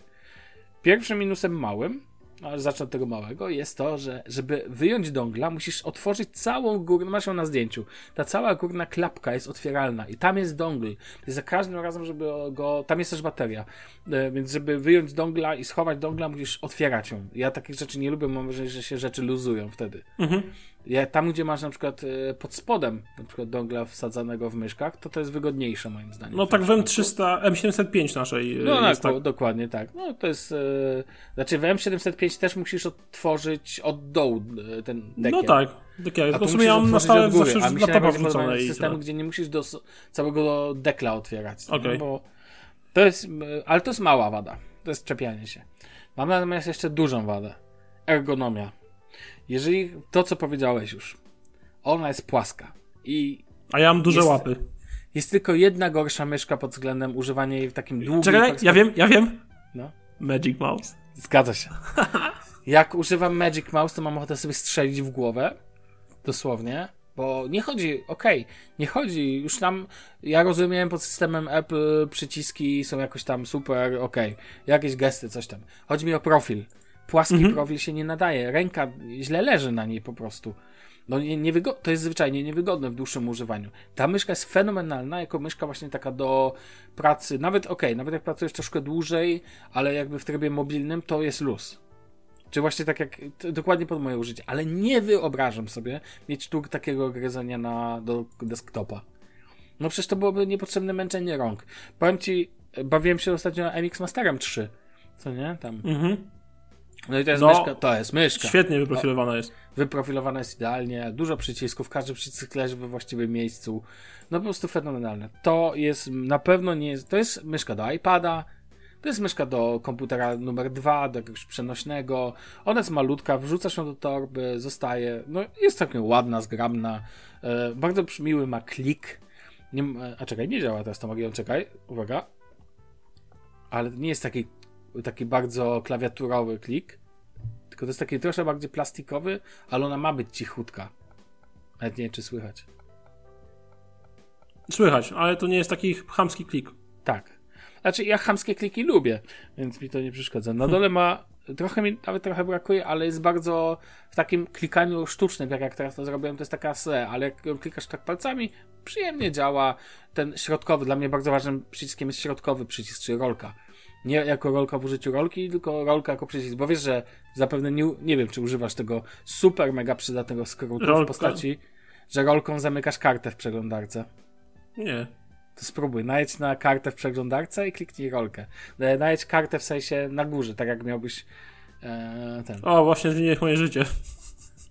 Pierwszym minusem małym, ale zacznę od tego małego, jest to, że żeby wyjąć dongla, musisz otworzyć całą górę, masz ją na zdjęciu, ta cała górna klapka jest otwieralna i tam jest dongl. Za każdym razem, żeby go, tam jest też bateria, E, więc żeby wyjąć dongla i schować dongla, musisz otwierać ją. Ja takich rzeczy nie lubię, mam wrażenie, że się rzeczy luzują wtedy. Mhm. Tam, gdzie masz na przykład e, pod spodem na przykład dongla wsadzanego w myszkach, to to jest wygodniejsze moim zdaniem. No tak w M300, M705 naszej e, No tak, tak. dokładnie tak. No to jest. E, znaczy w M705 też musisz otworzyć od dołu ten dekiel. No tak, dekiel. A tu w sumie ja mam na stałe zawsze a już mi na się topa najbardziej podoba wrzucone systemu, gdzie nie musisz do całego dekla otwierać. no Okej. Bo to jest. Ale to jest mała wada. To jest czepianie się. Mam natomiast jeszcze dużą wadę. Ergonomia. Jeżeli to, co powiedziałeś już, ona jest płaska i A ja mam duże Jest- łapy. jest tylko jedna gorsza myszka pod względem używania jej w takim długim Czekaj, ja wiem, ja wiem. No. Magic Mouse. Zgadza się. Jak używam Magic Mouse, to mam ochotę sobie strzelić w głowę. Dosłownie. Bo nie chodzi, okej, nie chodzi, już tam, ja rozumiem pod systemem Apple przyciski są jakoś tam super, okej, jakieś gesty, coś tam. Chodzi mi o profil. Płaski profil się nie nadaje, ręka źle leży na niej po prostu. No nie, niewygo- to jest zwyczajnie niewygodne w dłuższym używaniu. Ta myszka jest fenomenalna, jako myszka właśnie taka do pracy, nawet okej, nawet jak pracujesz troszkę dłużej, ale jakby w trybie mobilnym, to jest luz. Czy właśnie tak jak, dokładnie pod moje użycie, ale nie wyobrażam sobie mieć tu takiego gryzenia na, do desktopa. No przecież to byłoby niepotrzebne męczenie rąk. Powiem ci, bawiłem się ostatnio MX Masterem 3. Co nie? Tam. Mhm. No i to jest No, myszka. To jest myszka. Świetnie wyprofilowana jest. Wyprofilowana jest idealnie, dużo przycisków, każdy przycisk leży we właściwym miejscu. No po prostu fenomenalne. To jest na pewno nie jest, to jest myszka do iPada, to jest myszka do komputera numer dwa, do jakiegoś przenośnego. Ona jest malutka, wrzucasz ją do torby, zostaje. No jest całkiem ładna, zgrabna. E, bardzo miły ma klik. Nie, m- a czekaj, nie działa teraz to magią, czekaj, uwaga. Ale nie jest taki, taki bardzo klawiaturowy klik. Tylko to jest taki troszkę bardziej plastikowy, ale ona ma być cichutka. Nawet nie wiem, czy słychać. Słychać, ale to nie jest taki chamski klik. Tak. Znaczy, ja chamskie kliki lubię, więc mi to nie przeszkadza. Na dole ma, trochę mi nawet trochę brakuje, ale jest bardzo w takim klikaniu sztucznym, tak jak teraz to zrobiłem, to jest taka SE, ale jak klikasz tak palcami, przyjemnie działa. Ten środkowy, dla mnie bardzo ważnym przyciskiem jest środkowy przycisk, czyli rolka. Nie jako rolka w użyciu rolki, tylko rolka jako przycisk, bo wiesz, że zapewne nie, nie wiem, czy używasz tego super mega przydatnego skrótu w postaci, że rolką zamykasz kartę w przeglądarce. Nie. To spróbuj, najedź na kartę w przeglądarce i kliknij rolkę. Najedź kartę w sensie na górze, tak jak miałbyś e, ten. O, właśnie zmieniłeś moje życie.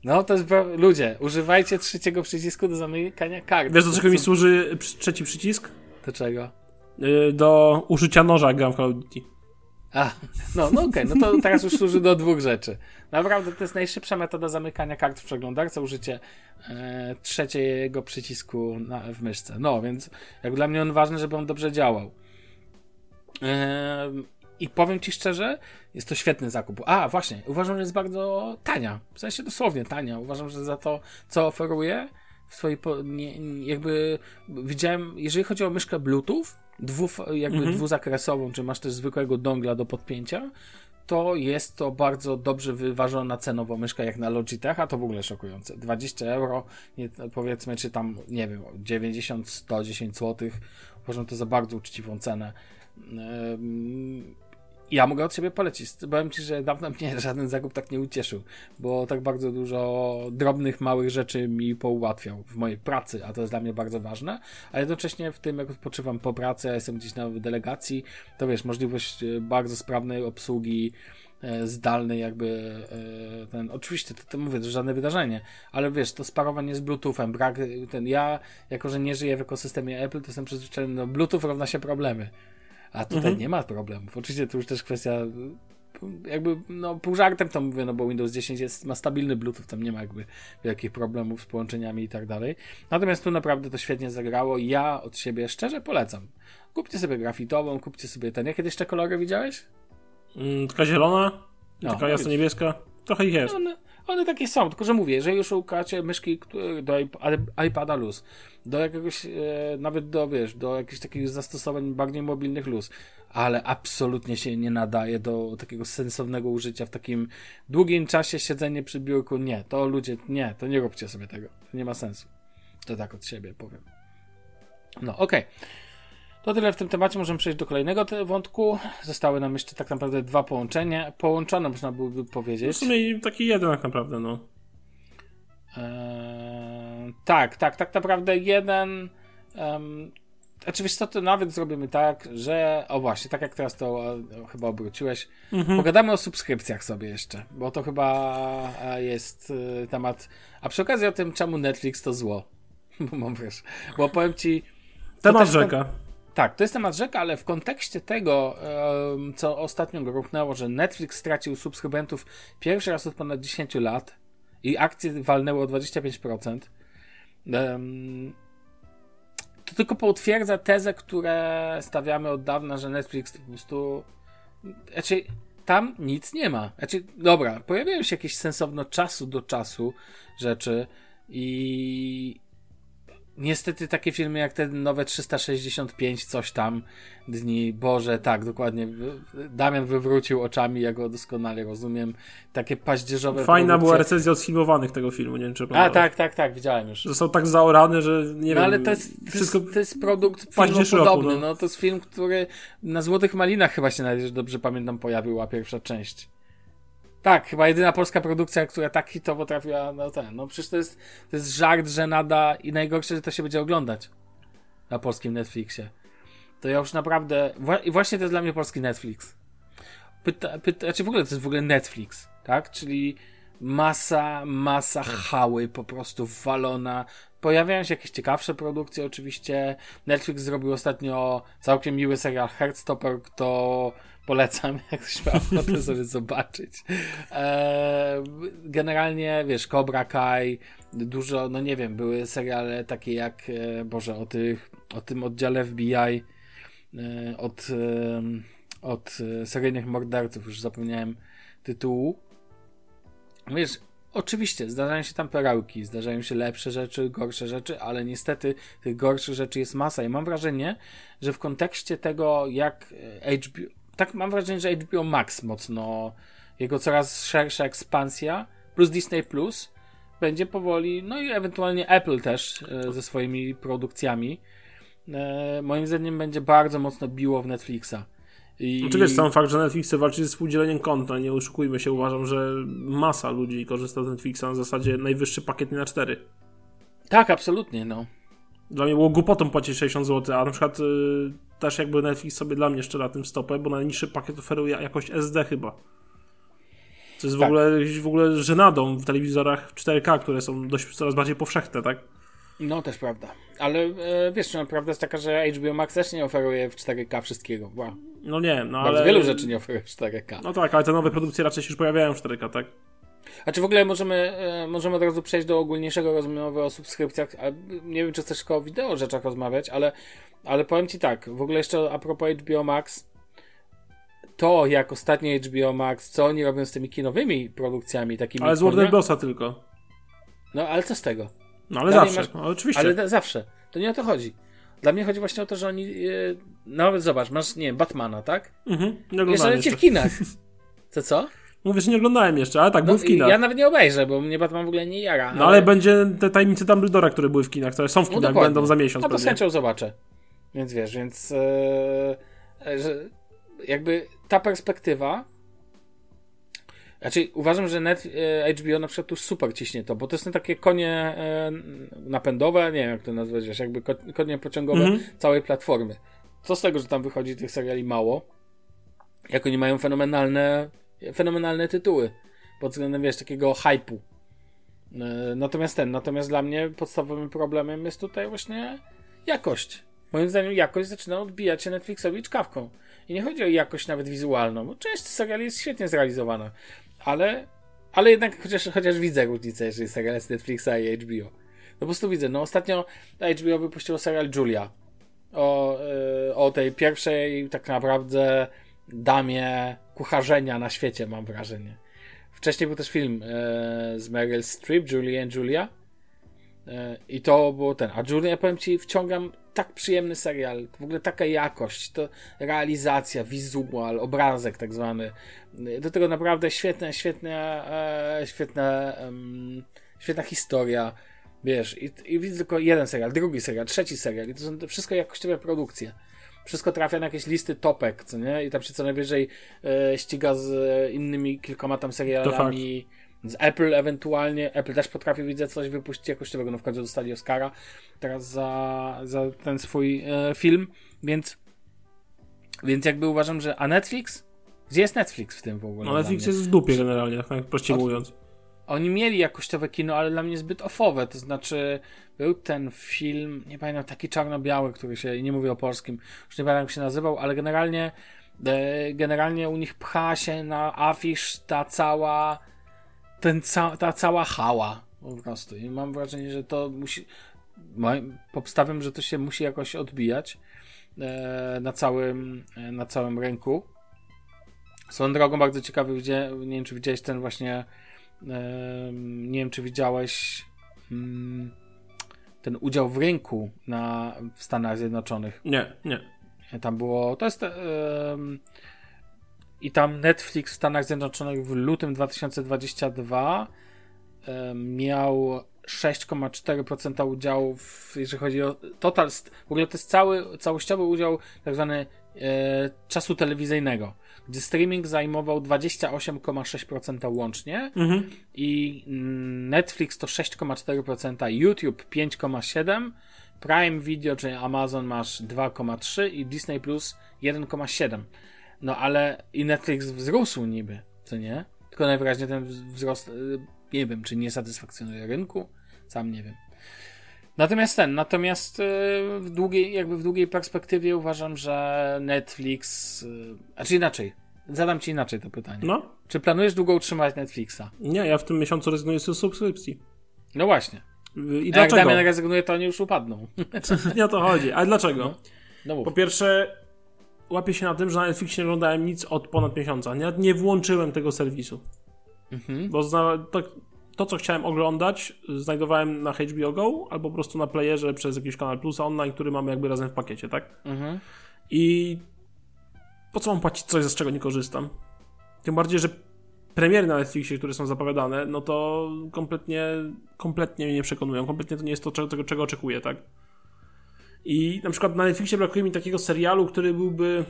No to jest, ludzie, używajcie trzeciego przycisku do zamykania kart. Wiesz, do czego mi służy trzeci przycisk? Do czego? Yy, do użycia noża, gram w Call of Duty. A, no, no okej, no to teraz już służy do dwóch rzeczy. Naprawdę to jest najszybsza metoda zamykania kart w przeglądarce, użycie e, trzeciego przycisku na, w myszce. No, więc jak dla mnie on ważny, żeby on dobrze działał. Em, I powiem Ci szczerze, jest to świetny zakup. A, właśnie, uważam, że jest bardzo tania. W sensie dosłownie tania. Uważam, że za to, co oferuje w swojej, po, nie, jakby widziałem, jeżeli chodzi o myszkę Bluetooth, dwu, jakby Mhm. dwuzakresową, czy masz też zwykłego dongla do podpięcia, to jest to bardzo dobrze wyważona cenowo myszka jak na Logitech, a to w ogóle szokujące. 20 euro, nie, powiedzmy, czy tam, nie wiem, 90, 110 zł. Uważam to za bardzo uczciwą cenę. Ja mogę od siebie polecić. Powiem Ci, że dawno mnie żaden zakup tak nie ucieszył, bo tak bardzo dużo drobnych, małych rzeczy mi poułatwiał w mojej pracy, a to jest dla mnie bardzo ważne, a jednocześnie w tym, jak odpoczywam po pracy, a jestem gdzieś na delegacji, to wiesz, możliwość e, bardzo sprawnej obsługi e, zdalnej jakby e, ten, oczywiście to, to mówię, to żadne wydarzenie, ale wiesz, to sparowanie z Bluetoothem, brak ten, ja jako, że nie żyję w ekosystemie Apple, to jestem przyzwyczajony, no Bluetooth równa się problemy, a tutaj mhm. nie ma problemów. Oczywiście to już też kwestia jakby, no pół żartem to mówię, no bo Windows 10 jest, ma stabilny Bluetooth, tam nie ma jakby wielkich problemów z połączeniami i tak dalej. Natomiast tu naprawdę to świetnie zagrało. Ja od siebie szczerze polecam. Kupcie sobie grafitową, kupcie sobie ten. Jakie jeszcze kolory widziałeś? Mm, taka zielona, no, taka jasno niebieska. Trochę ich jest. No, one takie są, tylko że mówię, jeżeli już szukacie myszki do iPada luz, do jakiegoś, e, nawet do, wiesz, do jakichś takich zastosowań bardziej mobilnych luz, ale absolutnie się nie nadaje do takiego sensownego użycia w takim długim czasie siedzenie przy biurku. Nie, to ludzie, nie, to nie róbcie sobie tego. To nie ma sensu. To tak od siebie powiem. No, okej. Okay. To tyle w tym temacie. Możemy przejść do kolejnego wątku. Zostały nam jeszcze tak naprawdę dwa połączenia. Połączone można byłoby powiedzieć. W sumie taki jeden tak naprawdę, no. Eee, tak, tak, tak naprawdę jeden. Um, Oczywiście to, nawet zrobimy tak, że. O właśnie, tak jak teraz to o, chyba obróciłeś. Mhm. Pogadamy o subskrypcjach sobie jeszcze, bo to chyba e, jest y, temat. A przy okazji o tym, czemu Netflix to zło. bo mam wiesz. Bo powiem ci. Temat rzeka. Tak, to jest temat rzeka, ale w kontekście tego, co ostatnio gruchnęło, że Netflix stracił subskrybentów pierwszy raz od ponad 10 lat i akcje walnęły o 25%, to tylko potwierdza tezę, które stawiamy od dawna, że Netflix po prostu. Znaczy, tam nic nie ma. Znaczy, dobra, pojawiają się jakieś sensowno czasu do czasu rzeczy i, Niestety takie filmy jak te nowe 365 coś tam dni, Boże, tak, dokładnie. Damian wywrócił oczami, ja go doskonale rozumiem. Takie paździerzowe Fajna produkcje. była recenzja odfilmowanych tego filmu, nie wiem czy A, tak, tak, tak, widziałem już. Że są tak zaorane, że nie no, wiem. ale to jest, wszystko to jest, produkt podobny. No. no. to jest film, który na Złotych Malinach chyba się nawet, dobrze pamiętam, pojawiła pierwsza część. Tak, chyba jedyna polska produkcja, która tak hitowo trafiła na ten. No przecież to jest, to jest żart, że nada i najgorsze, że to się będzie oglądać na polskim Netflixie. To ja już naprawdę. I właśnie to jest dla mnie polski Netflix. Pyta, pyta, znaczy w ogóle to jest w ogóle Netflix, tak? Czyli masa, masa hały po prostu walona. Pojawiają się jakieś ciekawsze produkcje oczywiście. Netflix zrobił ostatnio całkiem miły serial Heartstopper, kto Polecam, jak ktoś ma ochotę sobie zobaczyć. E, generalnie, wiesz, Cobra Kai, dużo, no nie wiem, były seriale takie jak, e, Boże, o, tych, o tym oddziale FBI, e, od, od seryjnych morderców, już zapomniałem tytułu. Wiesz, Oczywiście, zdarzają się tam perełki, zdarzają się lepsze rzeczy, gorsze rzeczy, ale niestety tych gorszych rzeczy jest masa i mam wrażenie, że w kontekście tego, jak HBO, tak mam wrażenie, że HBO Max mocno, jego coraz szersza ekspansja, plus Disney Plus, będzie powoli, no i ewentualnie Apple też e, ze swoimi produkcjami, e, moim zdaniem będzie bardzo mocno biło w Netflixa. I... Znaczy sam fakt, że Netflix walczy ze współdzieleniem konta, nie oszukujmy się, uważam, że masa ludzi korzysta z Netflixa na zasadzie najwyższy pakiet na 4. Tak, absolutnie, no. Dla mnie było głupotą płacić 60 zł, a na przykład y, też jakby Netflix sobie dla mnie szczera tym stopę, bo najniższy pakiet oferuje jakość SD chyba. Co jest w, tak. ogóle, w ogóle żenadą w telewizorach 4K, które są dość coraz bardziej powszechne, tak? No, też prawda. Ale e, wiesz, no, prawda jest taka, że HBO Max też nie oferuje w 4K wszystkiego. Wow. No nie, no Bardzo ale... wielu rzeczy nie oferuje w 4K. No tak, ale te nowe produkcje raczej się już pojawiają w 4K, tak? A czy w ogóle możemy, e, możemy od razu przejść do ogólniejszego rozmowy o subskrypcjach? Nie wiem, czy chcesz tylko o wideo rzeczach rozmawiać, ale, ale powiem Ci tak, w ogóle jeszcze a propos HBO Max, to jak ostatnio HBO Max, co oni robią z tymi kinowymi produkcjami takimi... Ale z Warner Brosa tylko. No, ale co z tego? No, ale Dalej zawsze, masz... no, oczywiście. Ale zawsze. To nie o to chodzi. Dla mnie chodzi właśnie o to, że oni... Yy, nawet zobacz, masz, nie wiem, Batmana, tak? Mhm. Nie Jeszcze w kinach. Co, co? Mówię, że nie oglądałem jeszcze, ale tak, No, był w kinach. ja nawet nie obejrzę, bo mnie Batman w ogóle nie jara. No ale będzie te tajemnice Dumbledora, które były w kinach, które są w No kinach, dokładnie. będą za miesiąc No to z chęcią zobaczę. Więc wiesz, więc e, że jakby ta perspektywa znaczy uważam, że net, e, HBO na przykład tu super ciśnie to, bo to są takie konie napędowe, nie wiem jak to nazwać, wiesz, jakby ko, konie pociągowe Mhm. całej platformy. Co z tego, że tam wychodzi tych seriali mało, jak oni mają fenomenalne fenomenalne tytuły pod względem, wiesz, takiego hypu. E, Natomiast ten, natomiast dla mnie podstawowym problemem jest tutaj właśnie jakość. Moim zdaniem jakość zaczyna odbijać się Netflixowi czkawką. I nie chodzi o jakość nawet wizualną, bo część seriali jest świetnie zrealizowana, ale, ale jednak chociaż, chociaż widzę różnicę, jeżeli serial jest Netflixa i HBO. No po prostu widzę. No ostatnio HBO wypuściło serial Julia o, e, o tej pierwszej tak naprawdę damie kucharzenia na świecie, mam wrażenie. Wcześniej był też film e, z Meryl Streep, Julie and Julia. E, I to było ten. A Julia, powiem ci, wciągam tak przyjemny serial. W ogóle taka jakość, to realizacja, wizual, obrazek tak zwany. Do tego naprawdę świetne, świetne, e, świetna historia. Wiesz, i, i widzę tylko jeden serial, drugi serial, trzeci serial. I to są wszystko jakościowe produkcje. Wszystko trafia na jakieś listy topek, co nie? I tam się co najwyżej e, ściga z innymi kilkoma tam serialami. Z Apple ewentualnie. Apple też potrafi, widzę, coś wypuścić jakościowego. No w końcu dostali Oscara teraz za, za ten swój e, film, więc więc jakby uważam, że a Netflix? Gdzie jest Netflix w tym w ogóle? No Netflix jest w dupie generalnie, tak najprościej Od- mówiąc. Oni mieli jakościowe kino, ale dla mnie zbyt ofowe. To znaczy, był ten film, nie pamiętam, taki czarno-biały, który się, nie mówię o polskim, już nie pamiętam jak się nazywał, ale generalnie, e, generalnie u nich pcha się na afisz ta cała, ten ca, ta cała hała po prostu. I mam wrażenie, że to musi, obstawiam, że to się musi jakoś odbijać e, na całym, e, na całym rynku. Swoją drogą bardzo ciekawy, nie wiem czy widziałeś ten właśnie nie wiem, czy widziałeś mm, ten udział w rynku na, w Stanach Zjednoczonych. Nie, nie. Tam było. To jest. I tam Netflix w Stanach Zjednoczonych w lutym 2022 em, miał 6,4% udziału, w, jeżeli chodzi o total. W ogóle to jest cały, całościowy udział tak zwany e, czasu telewizyjnego, gdzie streaming zajmował 28,6% łącznie Mhm. i mm, Netflix to 6,4%, YouTube 5,7%, Prime Video, czyli Amazon masz 2,3% i Disney Plus 1,7%. No ale i Netflix wzrósł niby, co nie? Tylko najwyraźniej ten wz- wzrost, y, nie wiem, czy nie satysfakcjonuje rynku, sam nie wiem. Natomiast ten, natomiast y, w długiej, jakby w długiej perspektywie uważam, że Netflix, y, a czy inaczej, zadam ci inaczej to pytanie. No. Czy planujesz długo utrzymać Netflixa? Nie, ja w tym miesiącu rezygnuję z subskrypcji. No właśnie. I A jak dlaczego? Damian rezygnuje, to oni już upadną. Nie o to chodzi. Ale dlaczego? No mów. Po pierwsze, łapię się na tym, że na Netflixie nie oglądałem nic od ponad miesiąca. Nawet nie włączyłem tego serwisu. Mhm. Bo zna, to, to, co chciałem oglądać, znajdowałem na HBO Go albo po prostu na playerze przez jakiś kanal Plus online, który mamy jakby razem w pakiecie, tak? Mhm. I po co mam płacić coś, z czego nie korzystam? Tym bardziej, że premiery na Netflixie, które są zapowiadane, no to kompletnie, kompletnie mnie nie przekonują. Kompletnie to nie jest to, czego, tego, czego oczekuję, tak? I na przykład na Netflixie brakuje mi takiego serialu, który byłby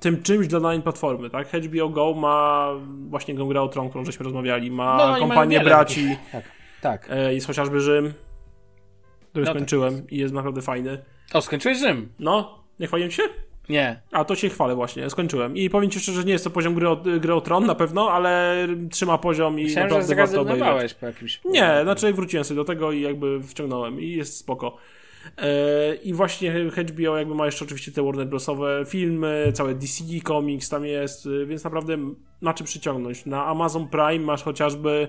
tym czymś dla danej platformy, tak? HBO Go ma właśnie grę o Tron, którą żeśmy rozmawiali, ma No, mają kompanię braci. Tak, tak. e, jest chociażby Rzym, który No tak skończyłem i jest naprawdę fajny. O, skończyłeś Rzym? No, nie chwaliłem się? Nie. A to się chwalę właśnie, skończyłem. I powiem ci szczerze, że nie jest to poziom gry o, gry o Tron na pewno, ale trzyma poziom i Myślałem, naprawdę warto obejrzeć. po jakimś... Nie, znaczy wróciłem sobie do tego i jakby wciągnąłem i jest spoko. E, I właśnie HBO jakby ma jeszcze oczywiście te Warner Brosowe filmy, całe DC Comics tam jest, e, więc naprawdę na czym przyciągnąć. Na Amazon Prime masz chociażby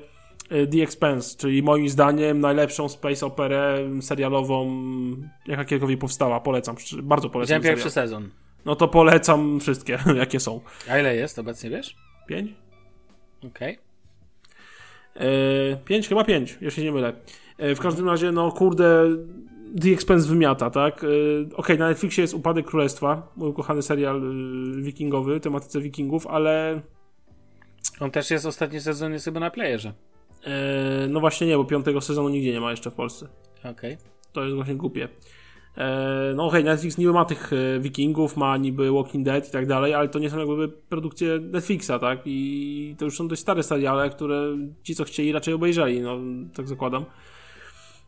e, The Expanse, czyli moim zdaniem najlepszą space operę serialową, jaka kiedykolwiek powstała. Polecam, bardzo polecam. Widziałem pierwszy sezon. No to polecam wszystkie, jakie są. A ile jest obecnie, wiesz? Pięć? Okej. E, pięć? Chyba pięć, jeśli nie mylę. W każdym razie, no kurde, The Expense wymiata, tak? E, Okej, na Netflixie jest Upadek Królestwa, mój ukochany serial e, wikingowy, tematyce wikingów, ale On też jest, ostatni sezon jest chyba na playerze. E, no właśnie nie, bo piątego sezonu nigdzie nie ma jeszcze w Polsce. Okej. Okay. To jest właśnie głupie. E, no okej, okay, Netflix niby ma tych Wikingów, ma niby Walking Dead i tak dalej, ale to nie są jakby produkcje Netflixa, tak? I to już są dość stare seriale, które ci, co chcieli, raczej obejrzeli, no tak zakładam.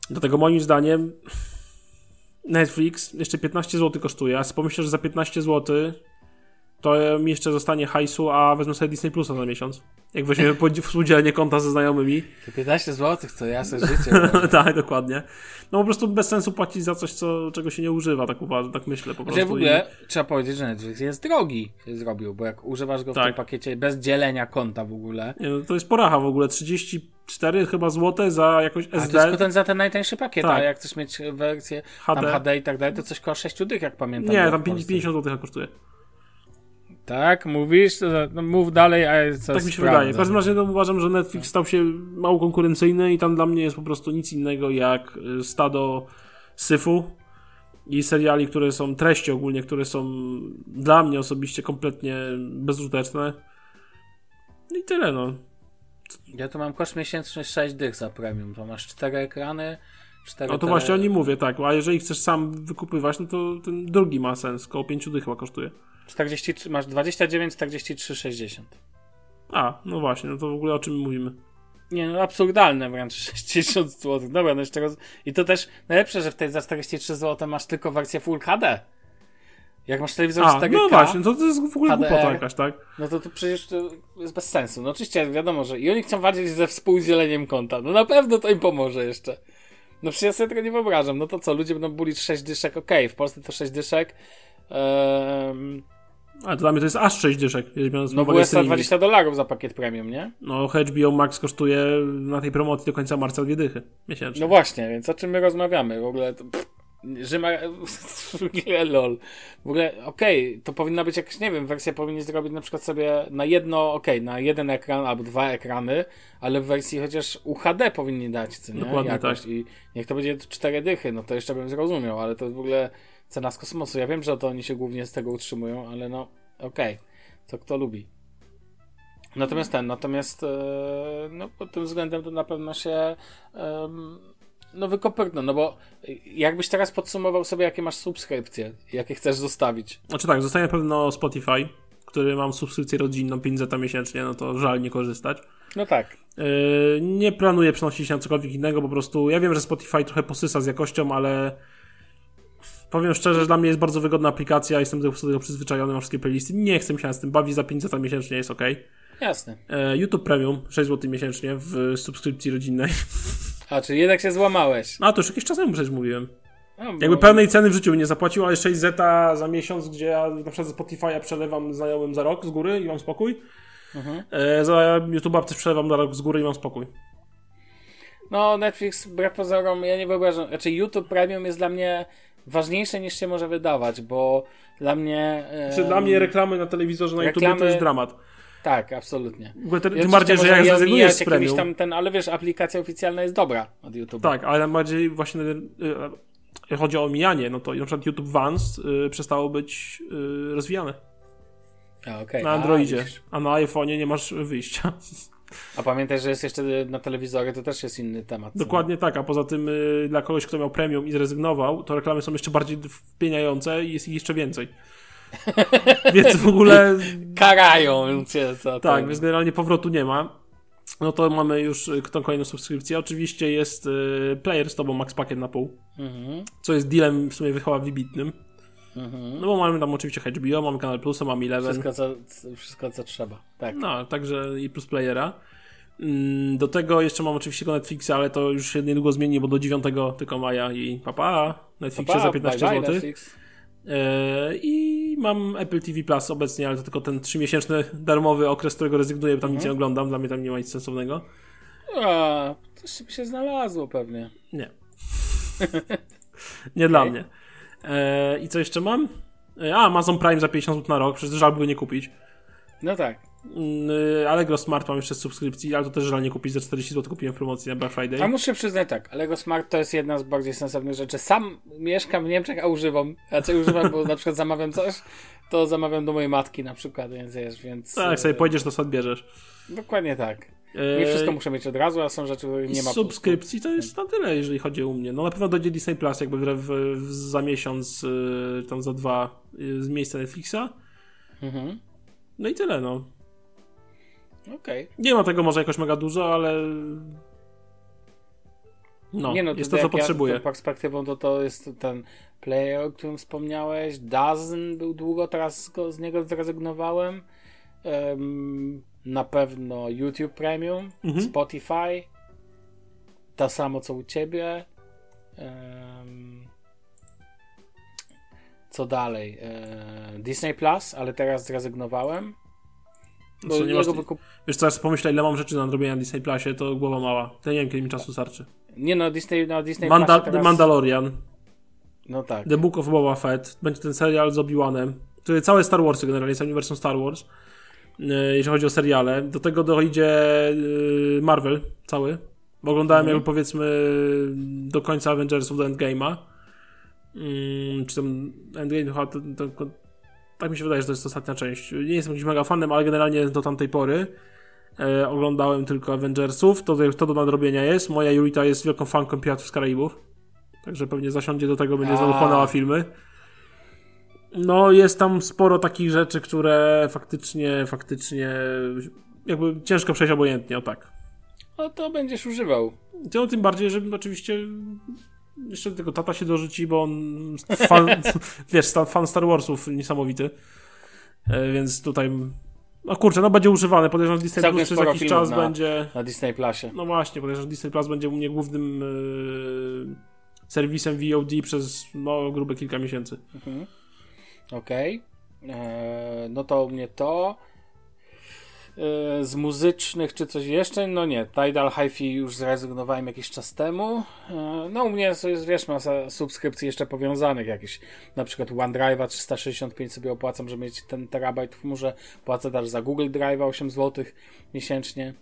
Dlatego moim zdaniem Netflix jeszcze 15 zł kosztuje, a pomyślę, że za 15 zł to mi jeszcze zostanie hajsu, a wezmę sobie Disney Plusa za miesiąc. Jak weźmiemy współdzielenie konta ze znajomymi. 15 zł to jasne życie. tak, dokładnie. No po prostu bez sensu płacić za coś, co, czego się nie używa, tak uważam, tak myślę po prostu. Znaczy w ogóle I... trzeba powiedzieć, że Netflix jest drogi, się zrobił, bo jak używasz go w tak. tym pakiecie bez dzielenia konta w ogóle. Nie, no to jest poracha w ogóle, 34 chyba złote za jakoś SD. A to jest potem za ten najtańszy pakiet, tak. a jak chcesz mieć wersję HD. HD i tak dalej, to coś koło 6 dych, jak pamiętam. Nie, tam 50 zł kosztuje. Tak, mówisz? No, mów dalej, a co Tak mi się wydaje. W każdym razie no, uważam, że Netflix stał się mało konkurencyjny i tam dla mnie jest po prostu nic innego jak y, stado syfu i seriali, które są, treści ogólnie, które są dla mnie osobiście kompletnie bezużyteczne. I tyle, no. Ja tu mam koszt miesięczny 6 dych za premium, to masz 4 ekrany, 4 No to właśnie o nim mówię, tak. A jeżeli chcesz sam wykupywać, no to ten drugi ma sens, koło 5 dych chyba kosztuje. 43, masz 29, 43, 60. A, no właśnie, no to w ogóle o czym mówimy? Nie, no absurdalne wręcz 60 zł. Dobra, no jeszcze raz. I to też najlepsze, że w tej za 43 zł masz tylko wersję Full HD. Jak masz telewizor A, 4K, no właśnie, to, to jest w ogóle HDR, głupota jakaś, tak? No to, to przecież to jest bez sensu. No oczywiście wiadomo, że i oni chcą walczyć ze współdzieleniem konta. No na pewno to im pomoże jeszcze. No przecież ja sobie tego nie wyobrażam. No to co, ludzie będą bulić 6 dyszek, okej, okay, w Polsce to 6 dyszek. Um, to dla mnie to jest aż 6 dyszek. No w USA 20 dolarów za pakiet premium, nie? No HBO Max kosztuje na tej promocji do końca marca dwie dychy miesięcznie. No właśnie, więc o czym my rozmawiamy? W ogóle to... Rzyma... lol. W ogóle, okej, okay, to powinna być jakaś, nie wiem, wersja powinni zrobić na przykład sobie na jedno, okej, okay, na jeden ekran albo dwa ekrany, ale w wersji chociaż UHD powinni dać, co nie? Dokładnie Jakoś. tak. I niech to będzie cztery dychy, no to jeszcze bym zrozumiał, ale to w ogóle cena z kosmosu. Ja wiem, że to oni się głównie z tego utrzymują, ale no, okej, okay. to kto lubi. Natomiast ten, natomiast e, no pod tym względem to na pewno się no wykopyrno, no bo jakbyś teraz podsumował sobie, jakie masz subskrypcje, jakie chcesz zostawić. Znaczy tak, zostaje na pewno Spotify, który mam subskrypcję rodzinną 5 zeta miesięcznie, no to żal nie korzystać. No tak. Yy, nie planuję przenosić się na cokolwiek innego, po prostu ja wiem, że Spotify trochę posysa z jakością, ale Powiem szczerze, że dla mnie jest bardzo wygodna aplikacja, jestem do tego przyzwyczajony, mam wszystkie playlisty. Nie chcę się z tym bawić, za 5 zł miesięcznie jest ok. Jasne. E, YouTube Premium, 6 zł miesięcznie w subskrypcji rodzinnej. A, czyli jednak się złamałeś. A, to już jakiś czas temu przecież mówiłem. bo... Jakby pełnej ceny w życiu nie zapłacił, ale 6 zeta za miesiąc, gdzie ja na przykład Spotify'a przelewam znajomym za rok z góry i mam spokój. Mhm. E, za YouTube'a też przelewam za rok z góry i mam spokój. No, Netflix, brak pozorom, ja nie wyobrażam. Znaczy, YouTube Premium jest dla mnie ważniejsze niż się może wydawać, bo dla mnie. Znaczy, dla mnie reklamy na telewizorze na reklamy... YouTube to jest dramat. Tak, absolutnie. Te, tym bardziej, że jak zrezygnujesz z premium... Tam ten, ale wiesz, aplikacja oficjalna jest dobra od YouTube. Tak, ale bardziej właśnie yy, chodzi o omijanie, no to na przykład YouTube Vans yy, przestało być yy, rozwijane. A, okay. Na Androidzie, a, a na iPhone'ie nie masz wyjścia. A pamiętaj, że jest jeszcze na telewizory, to też jest inny temat. Dokładnie tak, a poza tym y, dla kogoś, kto miał premium i zrezygnował, to reklamy są jeszcze bardziej wpieniające i jest ich jeszcze więcej. więc w ogóle... Karają cię za to. Tak, więc generalnie powrotu nie ma. No to mamy już y, tą kolejną subskrypcję. Oczywiście jest y, player z tobą Max Pakiet na pół, mhm. co jest dealem w sumie chyba wybitnym. Mhm. No bo mamy tam oczywiście HBO, mamy Kanal Plus, mamy Eleven. Wszystko co, wszystko, co trzeba. Tak. No, także i plus playera. Mm, do tego jeszcze mam oczywiście go Netflixa, ale to już się niedługo zmieni, bo do 9 tylko maja i papa, Netflixie papa, za 15 zł. E, I mam Apple TV Plus obecnie, ale to tylko ten 3-miesięczny darmowy okres, którego rezygnuję, bo tam mhm. nic nie oglądam, dla mnie tam nie ma nic sensownego. A, to by się znalazło pewnie. Nie. nie okay. dla mnie. E, I co jeszcze mam? E, a, Amazon Prime za 50 zł na rok, przecież żal by go nie kupić. No tak. Yy, Allegro Smart mam jeszcze z subskrypcji, ale to też żal nie kupić za 40 zł kupiłem w promocji na Black Friday. A muszę przyznać tak, Allegro Smart to jest jedna z bardziej sensownych rzeczy. Sam mieszkam w Niemczech, a używam. Raczej używam, bo na przykład zamawiam coś, to zamawiam do mojej matki na przykład, więc wiesz, więc... Tak, sobie pojedziesz, to sobie odbierzesz. Dokładnie tak. Nie wszystko muszę mieć od razu, a są rzeczy, których I nie ma. subskrypcji to jest na tyle, jeżeli chodzi o mnie. No na pewno dojdzie Disney Plus jakby w, w, za miesiąc, yy, tam za dwa, yy, z miejsca Netflixa. Mhm. No i tyle, no. Okej. Nie ma tego może jakoś mega dużo, ale. No, Nie no, jest to, co jak potrzebuję. Ja, perspektywą to to jest ten player, o którym wspomniałeś. Dozen był długo, teraz go, z niego zrezygnowałem. Em, na pewno YouTube Premium, Mhm. Spotify. To samo co u ciebie. Em, co dalej? E, Disney Plus, ale teraz zrezygnowałem. Bo Znaczy, nie masz- wykup... Wiesz co, ja pomyślę, ile mam rzeczy do nadrobienia na Disney Plusie, to głowa mała. To nie wiem, kiedy mi czasu starczy. Nie no, Disney, na Disney Manda Plusie The teraz... Mandalorian, No tak. The Book of Boba Fett, będzie ten serial z Obi-Wanem, całe Star Warsy generalnie, jest uniwersum Star Wars, jeżeli chodzi o seriale. Do tego dojdzie yy, Marvel cały, bo oglądałem Mhm. jakby powiedzmy do końca Avengersów do Endgame'a. Yy, czy tam Endgame, chyba to, to, to, tak mi się wydaje, że to jest ostatnia część. Nie jestem jakimś mega fanem, ale generalnie do tamtej pory e, oglądałem tylko Avengersów, to, to do nadrobienia jest. Moja Julita jest wielką fanką Piratów z Karaibów, także pewnie zasiądzie do tego, będzie znowu chłonęła filmy. No, jest tam sporo takich rzeczy, które faktycznie, faktycznie jakby ciężko przejść obojętnie, o tak. No to będziesz używał. No, tym bardziej, że oczywiście jeszcze tego tata się dorzuci, bo on fan, wiesz, fan Star Warsów niesamowity. E, więc tutaj no kurczę, no będzie używane. Podejrzewam, że Disney Całkiem Plus przez jakiś czas na- będzie... Na Disney Plusie. No właśnie, podejrzewam, że Disney Plus będzie u mnie głównym e, serwisem VOD przez no grube kilka miesięcy. Mhm. Okej. Eee, No to u mnie to. Eee, Z muzycznych czy coś jeszcze? No nie. Tidal Hi-Fi już zrezygnowałem jakiś czas temu. Eee, No u mnie jest, wiesz, masa subskrypcji jeszcze powiązanych jakiś. Na przykład OneDrive'a 365 sobie opłacam, żeby mieć ten terabajt w chmurze. Płacę też za Google Drive'a 8 zł miesięcznie.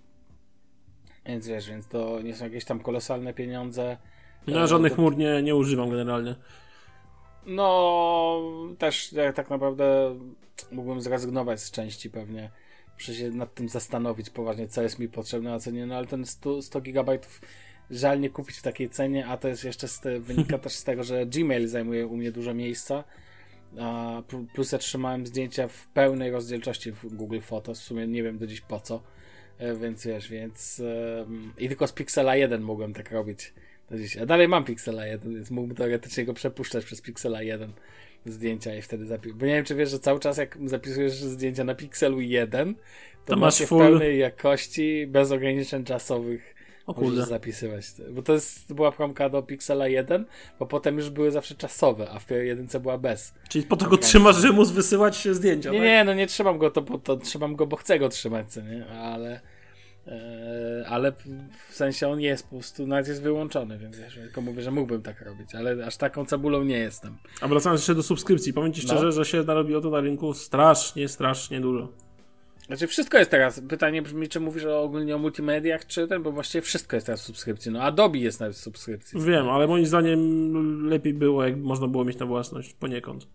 Więc wiesz, więc to nie są jakieś tam kolosalne pieniądze. Ja E, żadnych chmur nie, nie używam generalnie. No, też ja tak naprawdę mógłbym zrezygnować z części pewnie. Muszę się nad tym zastanowić poważnie, co jest mi potrzebne, a co nie. No ale ten 100, 100 gigabajtów żal nie kupić w takiej cenie, a to jest jeszcze z te, wynika też z tego, że Gmail zajmuje u mnie dużo miejsca. A pl- plus ja trzymałem zdjęcia w pełnej rozdzielczości w Google Photos, w sumie nie wiem do dziś po co. E, Więc wiesz, więc i tylko z Pixela 1 mogłem tak robić. Do dziś. A dalej mam Pixela 1, więc mógłbym teoretycznie go przepuszczać przez Pixela 1 zdjęcia i wtedy zapisać. Bo nie wiem, czy wiesz, że cały czas jak zapisujesz zdjęcia na Pixelu 1, to, To masz je w full- pełnej jakości, bez ograniczeń czasowych. O Możesz kurde. zapisywać. Bo to jest, była promka do Pixela 1, bo potem już były zawsze czasowe, a w jedynce była bez. Czyli po to go trzymasz, że móc wysyłać się zdjęcia, Nie, tak? nie, no nie trzymam go, to, to trzymam go, bo chcę go trzymać, co nie? Ale, ale w sensie on jest po prostu, nawet jest wyłączony, więc wiesz, tylko mówię, że mógłbym tak robić, ale aż taką cebulą nie jestem. A wracając jeszcze do subskrypcji, powiem ci No. szczerze, że się narobiło to na rynku strasznie, strasznie dużo. Znaczy wszystko jest teraz, pytanie brzmi, czy mówisz o, ogólnie o multimediach, czy ten, bo właściwie wszystko jest teraz w subskrypcji, no Adobe jest nawet w subskrypcji. Wiem, ale moim zdaniem lepiej było, jak można było mieć na własność poniekąd.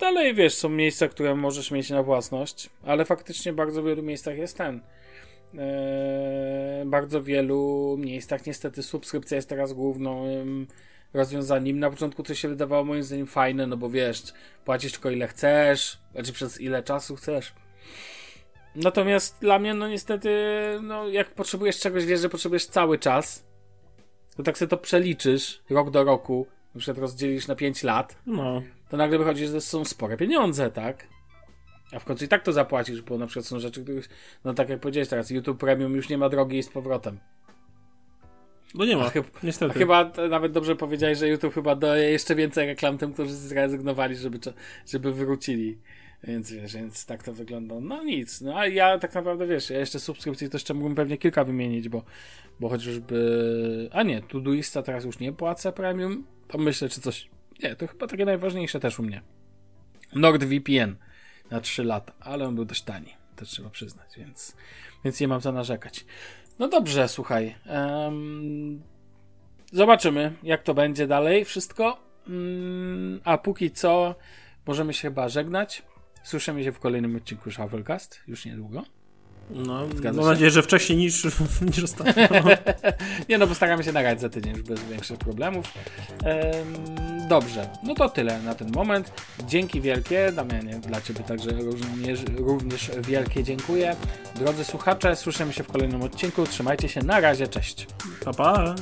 Dalej, wiesz, są miejsca, które możesz mieć na własność, ale faktycznie bardzo w wielu miejscach jest ten. Eee, bardzo wielu miejscach niestety subskrypcja jest teraz głównym rozwiązaniem. Na początku to się wydawało moim zdaniem fajne, no bo wiesz, płacisz tylko ile chcesz, znaczy przez ile czasu chcesz. Natomiast dla mnie, no niestety, no jak potrzebujesz czegoś, wiesz, że potrzebujesz cały czas, to tak sobie to przeliczysz rok do roku, na przykład rozdzielisz na 5 lat, No, to nagle wychodzi, że to są spore pieniądze, tak? A w końcu i tak to zapłacisz, bo na przykład są rzeczy, których, no tak jak powiedziałeś teraz, YouTube Premium już nie ma drogi z powrotem. no nie ma, A chyba- A niestety. chyba t- nawet dobrze powiedziałeś, że YouTube chyba daje jeszcze więcej reklam tym, którzy zrezygnowali, żeby, żeby wrócili. Więc wiesz, więc tak to wygląda. No nic, no a ja tak naprawdę wiesz, ja jeszcze subskrypcji to jeszcze mógłbym pewnie kilka wymienić, bo, bo chociażby. A nie, Todoista teraz już nie płacę premium. To myślę, czy coś. Nie, to chyba takie najważniejsze też u mnie. NordVPN na 3 lata, ale on był dość tani. to trzeba przyznać, więc, więc nie mam co narzekać. No dobrze, słuchaj. Um, zobaczymy, jak to będzie dalej wszystko. Um, a póki co możemy się chyba żegnać. Słyszymy się w kolejnym odcinku Shufflecast, już niedługo. No, mam nadzieję, że wcześniej niż, niż ostatnio. nie no, postaramy się nagrać za tydzień już bez większych problemów. Ehm, dobrze, no to tyle na ten moment. Dzięki wielkie, Damianie, dla Ciebie także również, również wielkie dziękuję. Drodzy słuchacze, słyszymy się w kolejnym odcinku. Trzymajcie się, na razie, cześć. Pa, pa.